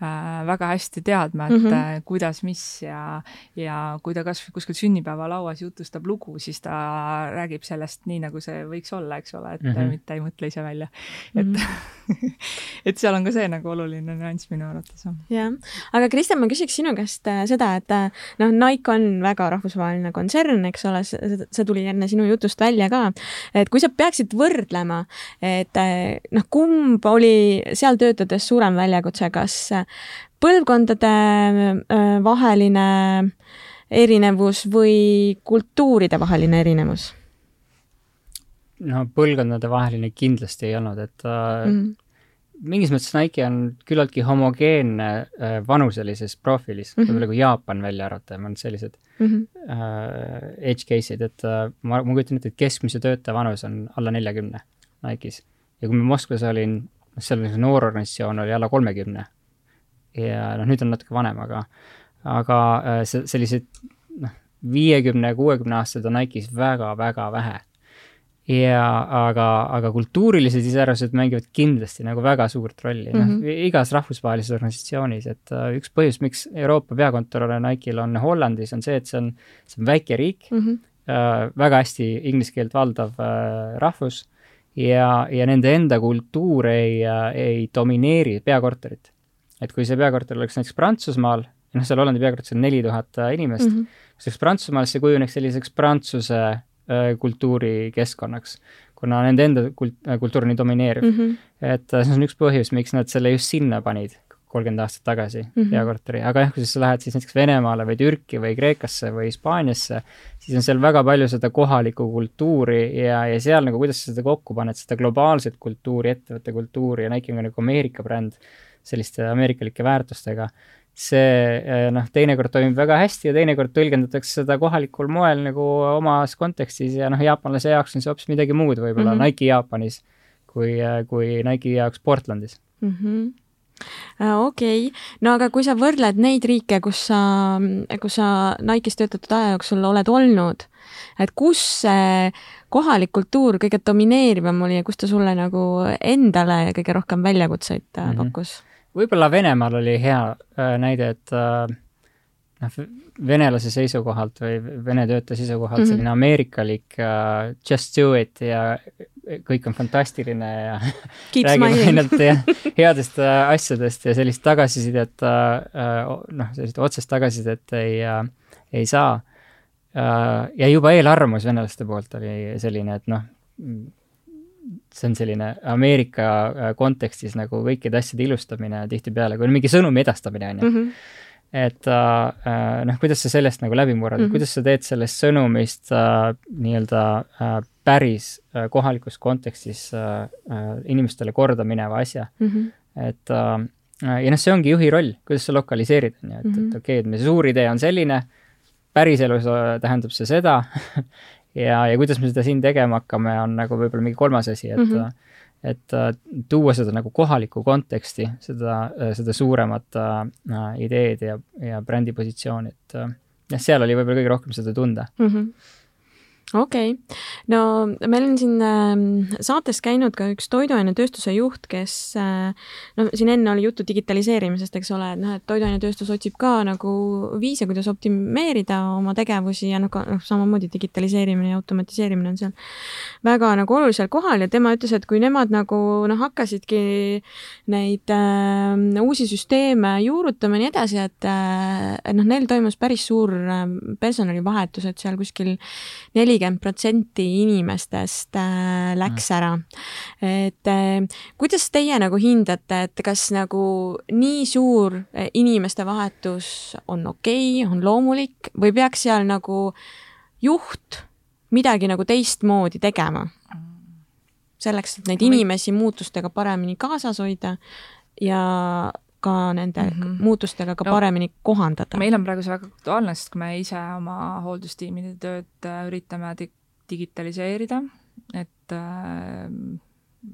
väga hästi teadma, et mm -hmm. kuidas, mis ja, ja kui ta kasvõi kuskil sünnipäevalauas jutustab lugu, siis ta räägib sellest nii, nagu see võiks olla, eks ole, et mm -hmm. mitte ei mõtle ise välja. et mm, -hmm. [LAUGHS] et seal on ka see nagu oluline nüanss minu arvates. jah, aga Kristjan, ma küsiks sinu käest äh, seda, et noh, Nike on väga rahvusvaheline kontsern, eks ole, see tuli enne sinu jutust välja ka, et kui sa peaksid võrdlema, et noh, kumb oli seal töötades suurem väljakutse, kas põlvkondade äh, vaheline erinevus või kultuuride vaheline erinevus? no põlvkondade vaheline kindlasti ei olnud, et mm -hmm. mingis mõttes Nike on küllaltki homogeenne äh, vanuselises profiilis mm, -hmm. võib-olla kui Jaapan välja arvata, on sellised mm -hmm. uh, edge case'id, et uh, ma, ma kujutan ette, et keskmise töötaja vanus on alla neljakümne Nike'is. ja kui ma Moskvas olin, seal oli see noororganisatsioon oli alla kolmekümne ja noh, nüüd on natuke vanem, aga, aga äh, see, selliseid noh, viiekümne, kuuekümne aastased on Nike'is väga-väga vähe. ja aga, aga kultuurilised iseärased mängivad kindlasti nagu väga suurt rolli mm, -hmm. noh, mhm. igas rahvusvahelises organisatsioonis, et uh, üks põhjus, miks Euroopa peakontor Nike'il on Hollandis, on see, et see on, see on väike riik mm, -hmm. uh, väga hästi inglise keelt valdav uh, rahvus ja, ja nende enda kultuur ei, ei domineeri peakorterit et kui see peakorter oleks näiteks Prantsusmaal, noh, seal Hollandi peakorteris on neli tuhat äh, inimest mm, -hmm. oleks Prantsusmaal, see kujuneks selliseks Prantsuse äh, kultuurikeskkonnaks, kuna nende enda kult-, äh, kultuur on nii domineeriv mm. -hmm. et see on üks põhjus, miks nad selle just sinna panid kolmkümmend aastat tagasi mm -hmm. peakorteri, aga jah, kui sa lähed siis näiteks Venemaale või Türki või Kreekasse või Hispaaniasse, siis on seal väga palju seda kohalikku kultuuri ja, ja seal nagu, kuidas sa seda kokku paned, seda globaalset kultuuri, ettevõtte kultuuri ja Nike on ka nagu Ameerika bränd selliste ameerikalike väärtustega, see eh, noh, teinekord toimib väga hästi ja teinekord tõlgendatakse seda kohalikul moel nagu omas kontekstis ja noh, jaapanlase jaoks on see hoopis midagi muud võib-olla mm -hmm. Nike Jaapanis kui, eh, kui Nike jaoks Portlandis mm. -hmm okei okay., no aga kui sa võrdled neid riike, kus sa, kus sa Nike'is töötatud aja jooksul oled olnud, et kus see kohalik kultuur kõige domineerivam oli ja kus ta sulle nagu endale kõige rohkem väljakutseid mm -hmm. pakkus? Võib-olla Venemaal oli hea äh, näide, et äh, noh, venelase seisukohalt või vene töötaja seisukohalt mm -hmm. selline ameerikalik uh, just do it ja kõik on fantastiline ja räägime ainult headest äh, asjadest ja sellist tagasisidet äh,, noh, sellist otsest tagasisidet ei äh,, ei saa äh,. ja juba eelarvamus venelaste poolt oli selline, et noh, see on selline Ameerika äh, kontekstis nagu kõikide asjade ilustamine tihtipeale, kui on mingi sõnumi edastamine, on ju Mhm. et äh, noh, kuidas sa sellest nagu läbi murrad mm. -hmm. kuidas sa teed sellest sõnumist äh, nii-öelda äh, päris äh, kohalikus kontekstis äh, äh, inimestele korda mineva asja, Mhm. et äh, ja noh, see ongi juhi roll, kuidas sa lokaliseerid, on ju, et mm, -hmm. Mhm. et okei okay,, et meie suur idee on selline, päriselus äh, tähendab see seda [LAUGHS] ja, ja kuidas me seda siin tegema hakkame, on nagu võib-olla mingi kolmas asi, et mm. -hmm. et äh, tuua seda nagu kohalikku konteksti, seda, seda suuremat äh, ideed ja, ja brändi positsiooni, et äh, jah, seal oli võib-olla kõige rohkem seda tunda. Mhm. Okei okay., no meil on siin äh, saates käinud ka üks toiduainetööstuse juht, kes äh, no siin enne oli juttu digitaliseerimisest, eks ole, et noh, et toiduainetööstus otsib ka nagu viise, kuidas optimeerida oma tegevusi ja noh, noh, samamoodi digitaliseerimine ja automatiseerimine on seal väga nagu olulisel kohal ja tema ütles, et kui nemad nagu noh, hakkasidki neid äh, uusi süsteeme juurutama ja nii edasi, et äh, noh, neil toimus päris suur äh, personalivahetus, et seal kuskil nelikümmend protsenti inimestest äh, läks ära. et äh, kuidas teie nagu hindate, et kas nagu nii suur äh, inimeste vahetus on okei okay,, on loomulik või peaks seal nagu juht midagi nagu teistmoodi tegema? selleks, et neid inimesi muutustega paremini kaasas hoida ja ka nende mm. -hmm. muutustega ka No, paremini kohandada. meil on praegu see väga aktuaalne, sest kui me ise oma hooldustiimide tööd äh, üritame di digitaliseerida, et äh,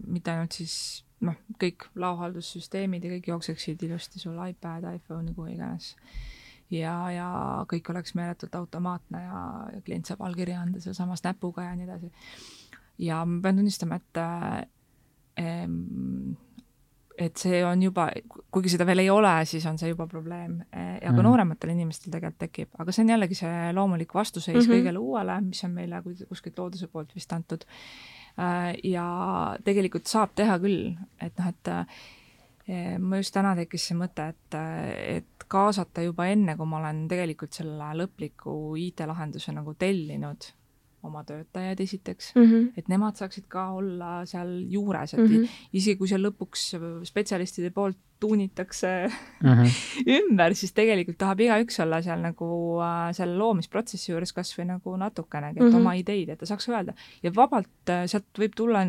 mitte ainult siis noh, kõik laohaldussüsteemid ja kõik jookseksid ilusti sul iPad, iPhone, kuhu iganes. ja, ja kõik oleks meeletult automaatne ja, ja klient saab allkirja anda sealsamas näpuga ja nii edasi. ja ma pean tunnistama, et äh, em, et see on juba, kuigi seda veel ei ole, siis on see juba probleem ja ka Mhm. noorematel inimestel tegelikult tekib, aga see on jällegi see loomulik vastuseis mm. -hmm. kõigele uuele, mis on meile kuskilt looduse poolt vist antud. ja tegelikult saab teha küll, et noh, et eh, ma just täna tekkis see mõte, et, et kaasata juba enne, kui ma olen tegelikult selle lõpliku IT-lahenduse nagu tellinud oma töötajaid esiteks mm. -hmm. et nemad saaksid ka olla seal juures, et Mm mm -hmm. -hmm. isegi kui seal lõpuks spetsialistide poolt tuunitakse Mm -hmm. [LAUGHS] ümber, siis tegelikult tahab igaüks olla seal nagu äh, selle loomisprotsessi juures kas või nagu natukenegi, et mm Mhm. -hmm. oma ideid, et ta saaks öelda. ja vabalt äh, sealt võib tulla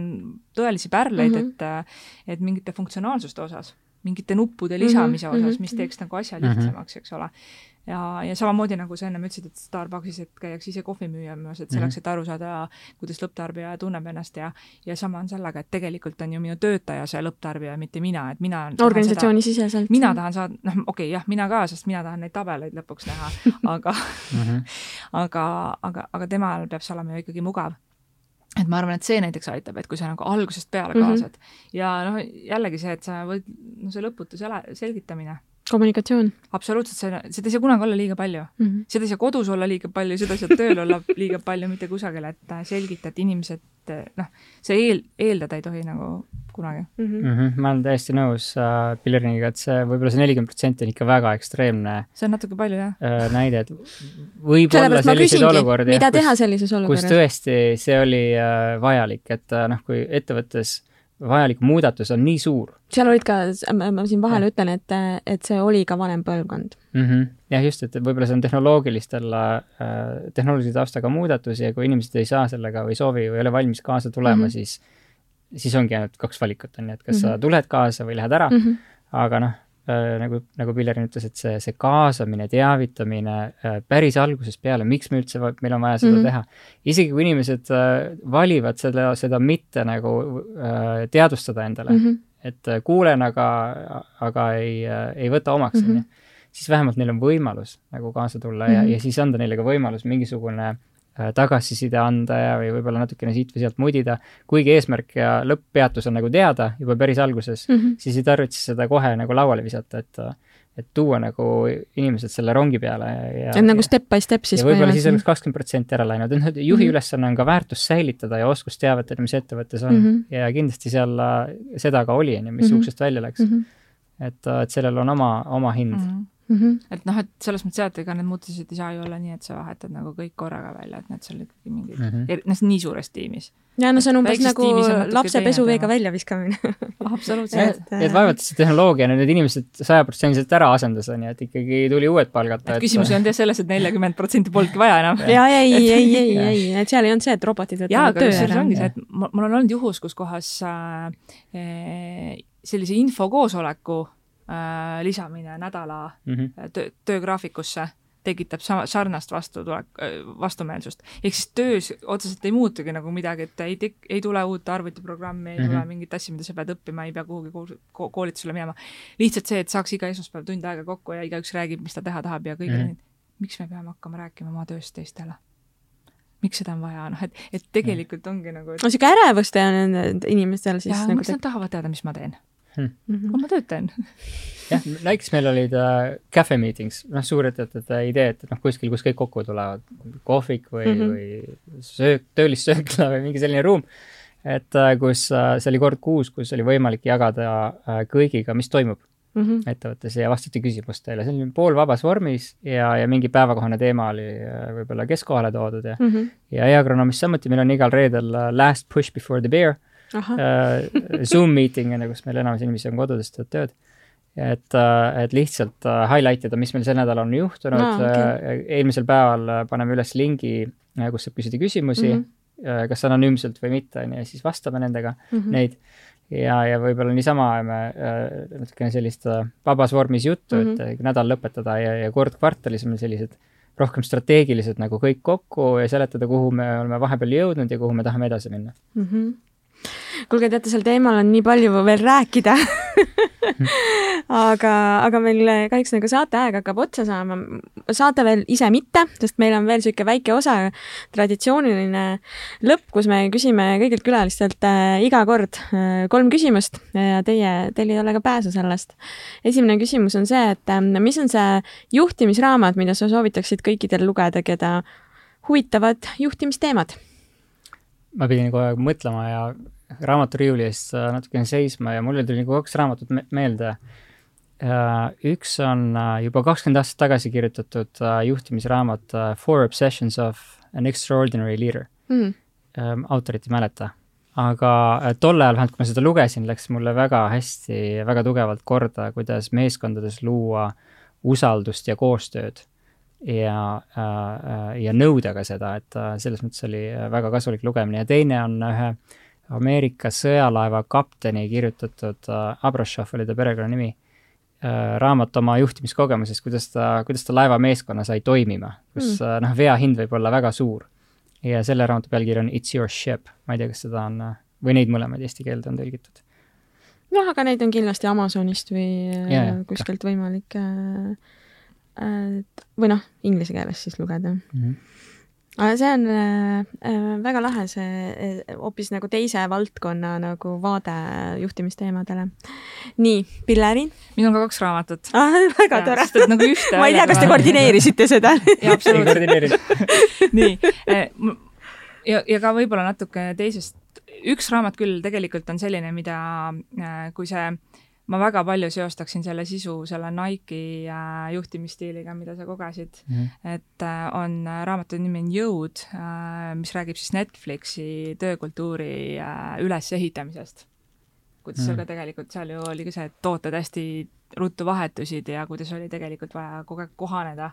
tõelisi pärleid mm, Mhm. -hmm. et, äh, et mingite funktsionaalsuste osas, mingite nuppude lisamise Mhm, osas, mhm, mis teeks nagu asja Mhm. lihtsamaks, eks ole ja, ja samamoodi nagu sa ennem ütlesid, et Starbuckis, et käiakse ise kohvi müüamas, et selleks, et aru saada, kuidas lõpptarbija tunneb ennast ja ja sama on sellega, et tegelikult on ju minu töötaja see lõpptarbija, mitte mina, et mina organisatsioonisiseselt. mina tahan saada, noh, okei okay,, jah, mina ka, sest mina tahan neid tabeleid lõpuks näha, [LAUGHS] aga -hmm. aga, aga, aga temal peab see olema ju ikkagi mugav. et ma arvan, et see näiteks aitab, et kui sa nagu algusest peale Mhm. kaasad mm -hmm. ja noh, jällegi see, et sa võid, no see lõputu sele-, selgitamine, kommunikatsioon absoluutselt, see, seda ei saa kunagi olla liiga palju mm. -hmm. seda ei saa kodus olla liiga palju, seda ei saa tööl olla [LAUGHS] liiga palju, mitte kusagil, et äh, selgita, et inimesed noh, see eel, eeldada ei tohi nagu kunagi. Mm -hmm. Mm -hmm. ma olen täiesti nõus äh, Pilleriniga, et see võib-olla see nelikümmend protsenti on ikka väga ekstreemne see on natuke palju, jah. äh, näide, et võib olla selliseid olukordi, mida kus- teha sellises kus olukorras? tõesti see oli äh, vajalik, et äh, noh, kui ettevõttes vajalik muudatus on nii suur seal olid ka, ma, siin vahele ütlen, et, et see oli ka vanem põlvkond. mm. -hmm. jah, just, et võib-olla see on tehnoloogilistel äh,, tehnoloogilise taustaga muudatus ja kui inimesed ei saa sellega või soovi või ei ole valmis kaasa tulema mm, Mhm. -hmm. siis, siis ongi ainult kaks valikut, on ju, et kas mm Mhm. -hmm. sa tuled kaasa või lähed ära mm, Mm -hmm. -hmm. aga noh äh,, nagu, nagu Pillerin ütles, et see, see kaasamine, teavitamine äh, päris algusest peale, miks me üldse, meil on vaja seda mm Mhm. -hmm. teha. isegi kui inimesed äh, valivad seda, seda mitte nagu äh, teadvustada endale mm, Mm -hmm. et äh, kuulen, aga, aga ei, ei võta omaks, on Mhm. ju, siis vähemalt neil on võimalus nagu kaasa tulla mm -hmm. ja, ja siis anda neile ka võimalus mingisugune äh, tagasiside anda ja, või võib-olla natukene siit või sealt mudida, kuigi eesmärk ja lõpppeatus on nagu teada juba päris alguses Mm -hmm. siis ei tarvitse seda kohe nagu lauale visata, et et tuua nagu inimesed selle rongi peale ja et nagu step by step siis ja võib-olla siis oleks kakskümmend protsenti ära läinud, et noh, juhi mm -hmm. ülesanne on ka väärtust säilitada ja oskusteavet, et mis ettevõttes on mm. -hmm. ja kindlasti seal äh, seda ka oli, on ju, mis mm -hmm. uksest välja läks mm. -hmm. et, et sellel on oma, oma hind mm. -hmm mm. -hmm. et noh, et selles mõttes jah, et ega need muutused ei saa ju olla nii, et sa vahetad nagu kõik korraga välja, et need seal ikkagi mingid mm, -hmm. noh, nii suures tiimis. ja no see on umbes nagu lapse pesuveega välja viskamine [LAUGHS] absoluutselt. et, et vaevalt see tehnoloogia need inimesed sajaprotsendiliselt ära asendas, on ju, et ikkagi tuli uued palgata. küsimus ei olnud jah selles, et neljakümmend protsenti polnudki vaja enam. ja ei, ei, ei, ei, et seal ei olnud see, et robotid võtavad töö ära. ongi see, et mul on olnud juhus, kus kohas äh, sellise infokoosoleku äh, lisamine nädala mm -hmm. töö, töögraafikusse tekitab sama, sarnast vastutulek, äh, vastumeelsust. ehk siis töös otseselt ei muutugi nagu midagi, et ei tek-, ei tule uut arvutiprogrammi, ei mm -hmm. tule mingit asja, mida sa pead õppima, ei pea kuhugi koolitusele minema. lihtsalt see, et saaks iga esmaspäev tund aega kokku ja igaüks räägib, mis ta teha tahab ja kõige mm, -hmm. miks me peame hakkama rääkima oma tööst teistele? miks seda on vaja, noh et, et tegelikult ongi nagu et... no niisugune ärevus teha nendel inimestel siis ja, nagu miks te... nad tahavad teada, mis ma teen hmm.. Mm-hmm. ma töötan [LAUGHS] jah, näiteks meil olid äh, cafe meetings, noh, suurettevõtete idee, et noh, kuskil, kus kõik kokku tulevad, kohvik või mm, -hmm. või söök, töölissöökla [LAUGHS] või mingi selline ruum, et äh, kus äh, see oli kord kuus, kus oli võimalik jagada äh, kõigiga, mis toimub mm -hmm. ettevõttes ja vastati küsimustele, see oli poolvabas vormis ja, ja mingi päevakohane teema oli äh, võib-olla keskkohale toodud ja mm, -hmm. ja e-agronoomis samuti, meil on igal reedel äh, last push before the beer uh, Zoom [LAUGHS] meeting on ju, kus meil enamus inimesi on kodudest, teevad tööd et, äh, et lihtsalt äh, highlight ida, mis meil sel nädalal on juhtunud no,, okay. eelmisel päeval paneme üles lingi, kus saab küsida küsimusi mm, -hmm. kas anonüümselt või mitte, on ju, ja siis vastame nendega mm, -hmm. neid. ja, ja võib-olla niisama ajame natukene sellist vabas vormis juttu mm, -hmm. et nädal lõpetada ja, ja kord kvartalis on meil sellised rohkem strateegilised nagu kõik kokku ja seletada, kuhu me oleme vahepeal jõudnud ja kuhu me tahame edasi minna mm. -hmm kuulge, teate, sel teemal on nii palju veel rääkida [LAUGHS] aga, aga meil kahjuks nagu saateaeg hakkab otsa saama. saate veel ise mitte, sest meil on veel niisugune väike osa, traditsiooniline lõpp, kus me küsime kõigilt külalistelt äh, iga kord äh, kolm küsimust ja teie, teil ei ole ka pääsu sellest. esimene küsimus on see, et äh, mis on see juhtimisraamat, mida sa soovitaksid kõikidel lugeda, keda huvitavad juhtimisteemad? ma pidin kogu aeg mõtlema ja raamaturiiuli ees äh, natukene seisma ja mulle tuli nagu kaks raamatut me meelde. Äh, üks on äh, juba kakskümmend aastat tagasi kirjutatud juhtimisraamat Four Obsessions of an Extraordinary Leader. Mm.. autorit ei mäleta, aga tol ajal, vähemalt kui ma seda lugesin, läks mulle väga hästi, väga tugevalt korda, kuidas meeskondades luua usaldust ja koostööd ja, ja nõuda ka seda, et selles mõttes oli väga kasulik lugemine. Ja teine on ühe äh, Ameerika sõjalaeva kapteni kirjutatud äh,, Abrashov oli ta perekonnanimi äh,, raamat oma juhtimiskogemusest, kuidas ta, kuidas ta laevameeskonna sai toimima, kus mm. noh, vea hind võib olla väga suur. ja selle raamatu pealkiri on It's your ship, ma ei tea, kas seda on või neid mõlemaid eesti keelde on tõlgitud. noh, aga neid on kindlasti Amazonist või yeah, äh, kuskilt ka. võimalik äh, või noh, inglise keeles siis lugeda mm. -hmm see on äh, äh, väga lahe, see äh, hoopis nagu teise valdkonna nagu vaade juhtimisteemadele. nii, Pilleri? minul on ka kaks raamatut ah,. [LAUGHS] väga ja, tore. nagu ühte [LAUGHS] ma ei tea, kas te koordineerisite seda [LAUGHS] jaa, absoluutselt. nii, äh, ja, ja ka võib-olla natuke teisest, üks raamat küll tegelikult on selline, mida kui see ma väga palju seostaksin selle sisu selle Nike'i äh, juhtimisstiiliga, mida sa kogesid mm. -hmm. et äh, on, äh, raamatu nimi on Jõud, mis räägib siis Netflixi töökultuuri ülesehitamisest. kuidas mm -hmm. seal ka tegelikult, seal ju oli ka see, et tooted hästi ruttu vahetusid ja kuidas oli tegelikult vaja kogu aeg kohaneda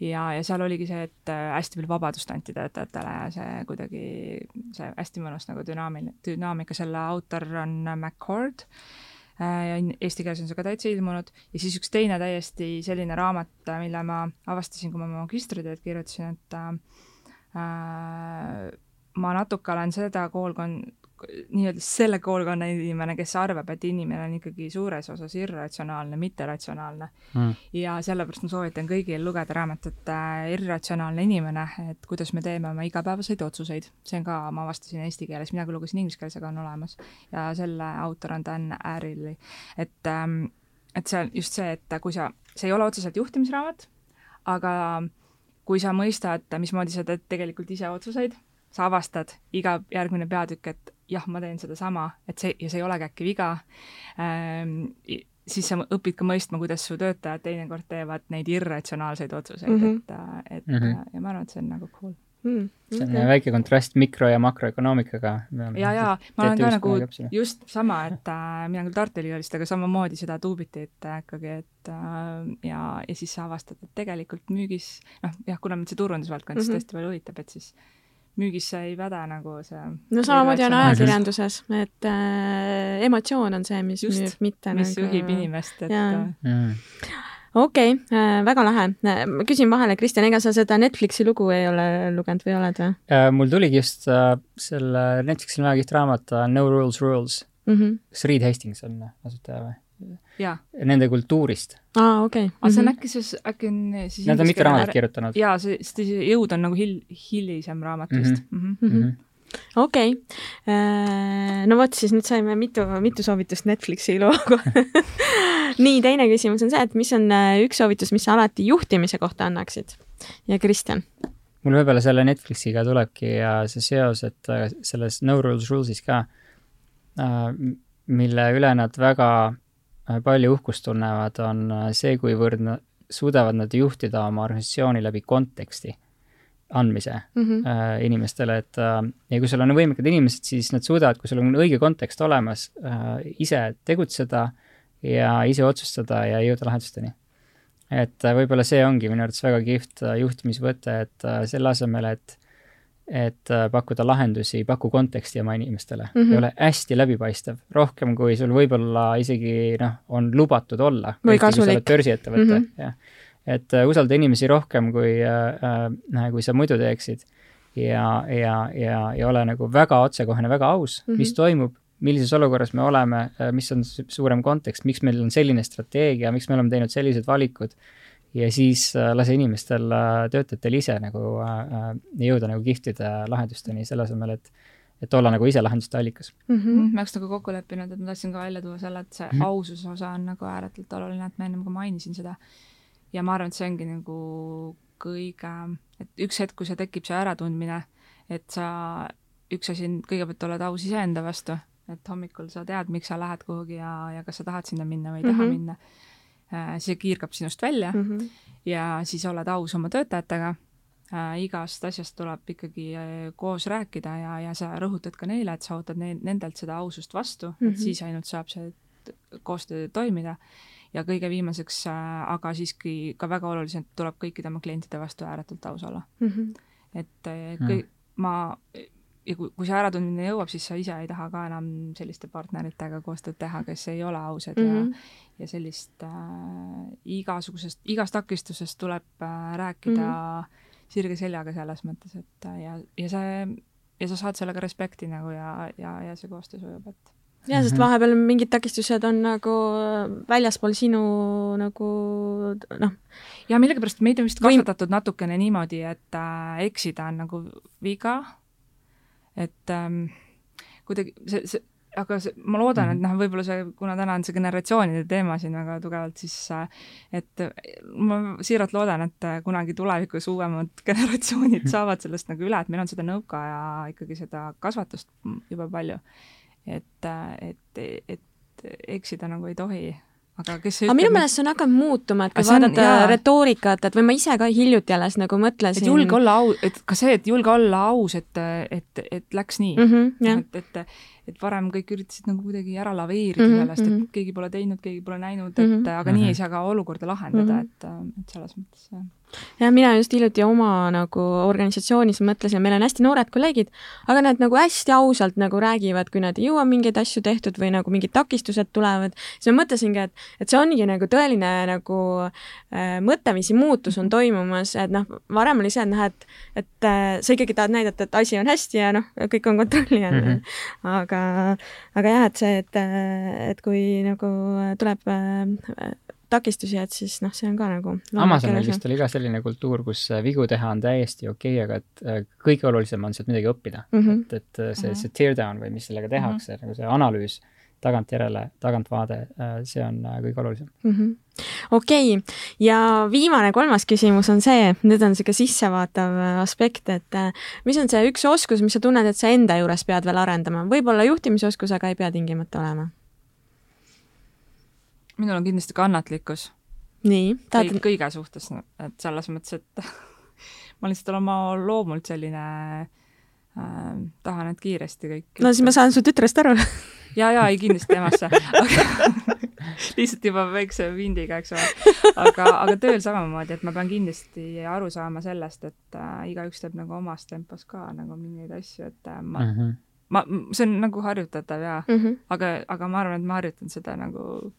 ja, ja seal oligi see, et hästi palju vabadust anti töötajatele ja see kuidagi, see hästi mõnus nagu dünaamiline, dünaamika, selle autor on McCord ja eesti keeles on see ka täitsa ilmunud, ja siis üks teine täiesti selline raamat, äh, mille ma avastasin, kui ma oma magistritööd kirjutasin, et äh, ma natuke olen seda koolkond, nii-öelda selle koolkonna inimene, kes arvab, et inimene on ikkagi suures osas irratsionaalne, mitte ratsionaalne mm.. ja sellepärast ma soovitan kõigil lugeda raamatut äh, Irratsionaalne inimene, et kuidas me teeme oma igapäevaseid otsuseid. see on ka, ma avastasin eesti keeles, mina küll lugesin inglise keeles, aga on olemas. ja selle autor on Dan Ariely. et ähm, et see on just see, et kui sa, see ei ole otseselt juhtimisraamat, aga kui sa mõistad, mismoodi sa teed tegelikult ise otsuseid, sa avastad iga järgmine peatükk, et jah, ma teen sedasama, et see, ja see ei olegi äkki viga ähm,, siis sa õpid ka mõistma, kuidas su töötajad teinekord teevad neid irratsionaalseid otsuseid mm, -hmm. et, et mm -hmm. ja ma arvan, et see on nagu cool mm,. see on okay. väike kontrast mikro- ja makroökonoomikaga. ja, ja ma olen ka nagu just sama, et äh, mina küll Tartu Ülikoolist, aga samamoodi seda tuubitit äh, ikkagi, et äh, ja, ja siis sa avastad, et tegelikult müügis, noh jah, kuna mind see turundusvaldkond siis mm -hmm. tõesti palju huvitab, et siis müügis see ei päde nagu see no samamoodi on ajakirjanduses, et äh, emotsioon on see, mis Just, müüb, mitte mis nagu... juhib inimest, et mm okei äh,, väga lahe. Äh, ma küsin vahele, Kristjan, ega sa seda Netflixi lugu ei ole lugenud või oled või äh,? mul tuligi just äh, selle Netflixil väga kihvt raamat uh, No Rules Rules mm. -hmm. kas Reed Hastings on asutaja või? Nende kultuurist. aa, okei aga see on mhm. äkki siis, äkki on siis Nad on mitu raamatut kirjutanud. jaa, see, sest see jõud on nagu hil-, hilisem raamat vist mm. -hmm. Mm -hmm okei okay., äh, no vot, siis nüüd saime mitu, mitu soovitust Netflixi loo kohta [LAUGHS] nii, teine küsimus on see, et mis on äh, üks soovitus, mis sa alati juhtimise kohta annaksid? ja Kristjan? mul võib-olla selle Netflixiga tulebki see seos, et äh, selles No Rules Rules'is ka, mille üle nad väga palju uhkust tunnevad, on see, kuivõrd suudavad nad juhtida oma organisatsiooni läbi konteksti andmise mm -hmm. äh, inimestele, et äh, ja kui sul on võimekad inimesed, siis nad suudavad, kui sul on õige kontekst olemas äh,, ise tegutseda ja ise otsustada ja jõuda lahendusteni. et äh, võib-olla see ongi minu arvates väga kihvt äh, juhtimisvõte, et äh, selle asemel, et et äh, pakkuda lahendusi, paku konteksti oma inimestele mm, -hmm. ei ole hästi läbipaistev, rohkem kui sul võib-olla isegi noh, on lubatud olla. või kasulik. börsiettevõte mm, -hmm. jah et äh, usalda inimesi rohkem, kui äh,, äh kui sa muidu teeksid. ja, ja, ja, ja ole nagu väga otsekohene, väga aus mm, -hmm. mis toimub, millises olukorras me oleme, mis on suurem kontekst, miks meil on selline strateegia, miks me oleme teinud sellised valikud. Ja siis äh, lase inimestel äh,, töötajatel ise nagu äh, jõuda nagu kihvtide lahendusteni, selle asemel, et et olla nagu ise lahenduste allikas mm. -hmm. ma oleks nagu kokku leppinud, et ma tahtsin ka välja tuua selle, et see mm -hmm. aususe osa on nagu ääretult oluline, et ma ennem ka mainisin seda ja ma arvan, et see ongi nagu kõige, et üks hetk, kui see tekib, see äratundmine, et sa, üks asi on, kõigepealt oled aus iseenda vastu, et hommikul sa tead, miks sa lähed kuhugi ja, ja kas sa tahad sinna minna või ei mm -hmm. taha minna äh,. See kiirgab sinust välja mm -hmm. ja siis oled aus oma töötajatega äh,. igast asjast tuleb ikkagi äh, koos rääkida ja, ja sa rõhutad ka neile, et sa ootad ne nendelt seda ausust vastu mm, -hmm. et mhm. siis ainult saab see koostöö toimida ja kõige viimaseks, äh, aga siiski ka väga oluliselt, tuleb kõikide oma klientide vastu ääretult aus olla mm. -hmm. et äh, kõik mm., ma, ja kui, kui see äratundmine jõuab, siis sa ise ei taha ka enam selliste partneritega koostööd teha, kes ei ole ausad mm -hmm. ja, mhm. ja sellist äh, igasugusest, igast takistusest tuleb äh, rääkida mm -hmm. sirge seljaga selles mõttes, et äh, ja, ja see, ja sa saad sellega respekti nagu ja, ja, ja see koostöö sujub, et jah, sest mhm. vahepeal mingid takistused on nagu väljaspool sinu nagu noh. ja millegipärast meid on vist kasvatatud Võim... natukene niimoodi, et äh, eksida on nagu viga. Et ähm, kuidagi see, see, aga see, ma loodan, et mhm. noh, võib-olla see, kuna täna on see generatsioonide teema siin väga tugevalt, siis äh, et ma siiralt loodan, et äh, kunagi tulevikus uuemad [LAUGHS] generatsioonid [LAUGHS] saavad sellest nagu üle, et meil on seda nõukaaja ikkagi seda kasvatust jube palju et, et, et eksida nagu ei tohi aga kes aga minu meelest see on hakanud muutuma, et kui vaadata on, retoorikat, et või ma ise ka hiljuti alles nagu mõtlesin. et julge olla au, et ka see, et julge olla aus, et, et, et läks nii mm. -hmm, et, et, et varem kõik üritasid nagu kuidagi ära laveerida mm -hmm, sellest, et mm -hmm. keegi pole teinud, keegi pole näinud, et mm -hmm. aga nii ei saa ka olukorda lahendada mm, -hmm. et, et selles mõttes jah jah, mina just hiljuti oma nagu organisatsioonis mõtlesin, meil on hästi noored kolleegid, aga nad nagu hästi ausalt nagu räägivad, kui nad ei jõua mingeid asju tehtud või nagu mingid takistused tulevad, siis ma mõtlesingi, et, et see ongi nagu tõeline nagu äh, mõtteviisi muutus on toimumas, et noh, varem oli see, et noh, et, et äh, sa ikkagi tahad näidata, et asi on hästi ja noh, kõik on kontrolli all mm. -hmm. aga, aga jah, et see, et, et kui nagu tuleb äh, takistusi, et siis noh, see on ka nagu Amazonil vist oli ka selline kultuur, kus äh, vigu teha on täiesti okei okay,, aga et äh, kõige olulisem on sealt midagi õppida mm. -hmm. et, et äh, see, see tear down või mis sellega tehakse mm, -hmm. nagu see analüüs, tagantjärele, tagantvaade, see on kõige olulisem mm. -hmm okei okay., ja viimane, kolmas küsimus on see, nüüd on niisugune sissevaatav aspekt, et mis on see üks oskus, mis sa tunned, et sa enda juures pead veel arendama, võib-olla juhtimisoskus, aga ei pea tingimata olema? Minul on kindlasti kannatlikkus. nii, tahad? kõige suhtes, et selles mõttes, et [LAUGHS] ma lihtsalt olen oma loomult selline äh, tahan, et kiiresti kõik. no siis ma saan su tütrest aru [LAUGHS] ja, ja ei kindlasti temasse [LAUGHS] lihtsalt juba väikse vindiga, eks ole. aga, aga tööl samamoodi, et ma pean kindlasti aru saama sellest, et äh, igaüks teeb nagu omas tempos ka nagu mingeid asju, et äh, ma mm, -hmm. ma, see on nagu harjutatav ja mm, -hmm. aga, aga ma arvan, et ma harjutan seda nagu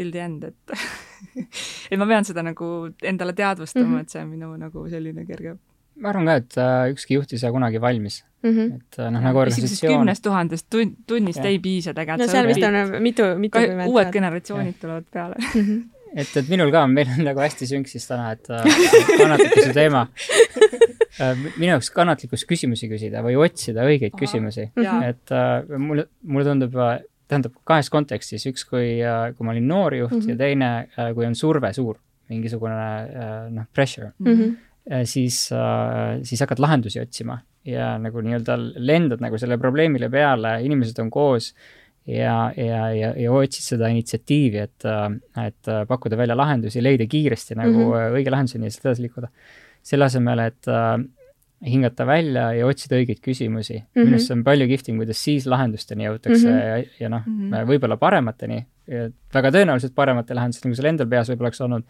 till the end, et [LAUGHS] et ma pean seda nagu endale teadvustama mm, -hmm. et see on minu nagu selline kerge ma arvan ka, et äh, ükski juht ei saa kunagi valmis mm. -hmm. et äh, noh, nagu organisatsioon. kümnest tuhandest tun-, tunnist ja. ei piisa tegelikult. no seal vist on mitu, mitukümmend. uued generatsioonid ja. tulevad peale mm. -hmm. [LAUGHS] et, et minul ka, meil on nagu hästi sünksis täna, et äh, kannatlikkuse [LAUGHS] teema äh, minu jaoks kannatlikkus küsimusi küsida või otsida õigeid Aha. küsimusi, et äh, mulle, mulle tundub äh, tähendab kahes kontekstis, üks, kui, äh, kui ma olin noor juht mm -hmm. ja teine, äh, kui on surve suur, mingisugune äh, noh, pressure mm. -hmm siis, siis hakkad lahendusi otsima ja nagu nii-öelda lendad nagu selle probleemile peale, inimesed on koos ja, ja, ja, ja otsid seda initsiatiivi, et, et pakkuda välja lahendusi, leida kiiresti nagu mm -hmm. õige lahenduseni ja sealt edasi liikuda. selle asemel, et hingata välja ja otsida õigeid küsimusi mm. -hmm. minu arust see on palju kihvtim, kuidas siis lahendusteni jõutakse mm -hmm. ja, ja noh mm -hmm., võib-olla paremateni, väga tõenäoliselt paremate lahendusteni, kui sul endal peas võib-olla oleks olnud,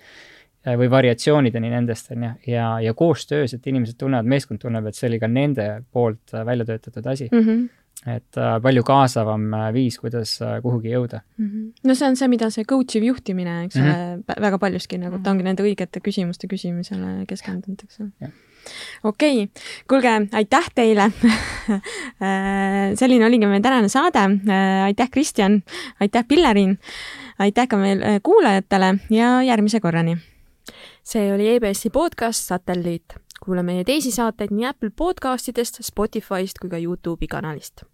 või variatsioonideni nendest, on ju, ja, ja koostöös, et inimesed tunnevad, meeskond tunneb, et see oli ka nende poolt välja töötatud asi mm. -hmm et äh, palju kaasavam äh, viis, kuidas äh, kuhugi jõuda mm. -hmm. no see on see, mida see coach iv juhtimine, eks mm -hmm. ole, väga paljuski nagu, ta ongi nende õigete küsimuste küsimisele keskendunud, eks ole okei okay., kuulge, aitäh teile [LAUGHS] selline oligi meie tänane saade. aitäh, Kristjan, aitäh, Pillerin, aitäh ka meil kuulajatele ja järgmise korrani. see oli EBS-i podcast Satelliit. kuula meie teisi saateid nii Apple podcastidest, Spotify'st kui ka Youtube'i kanalist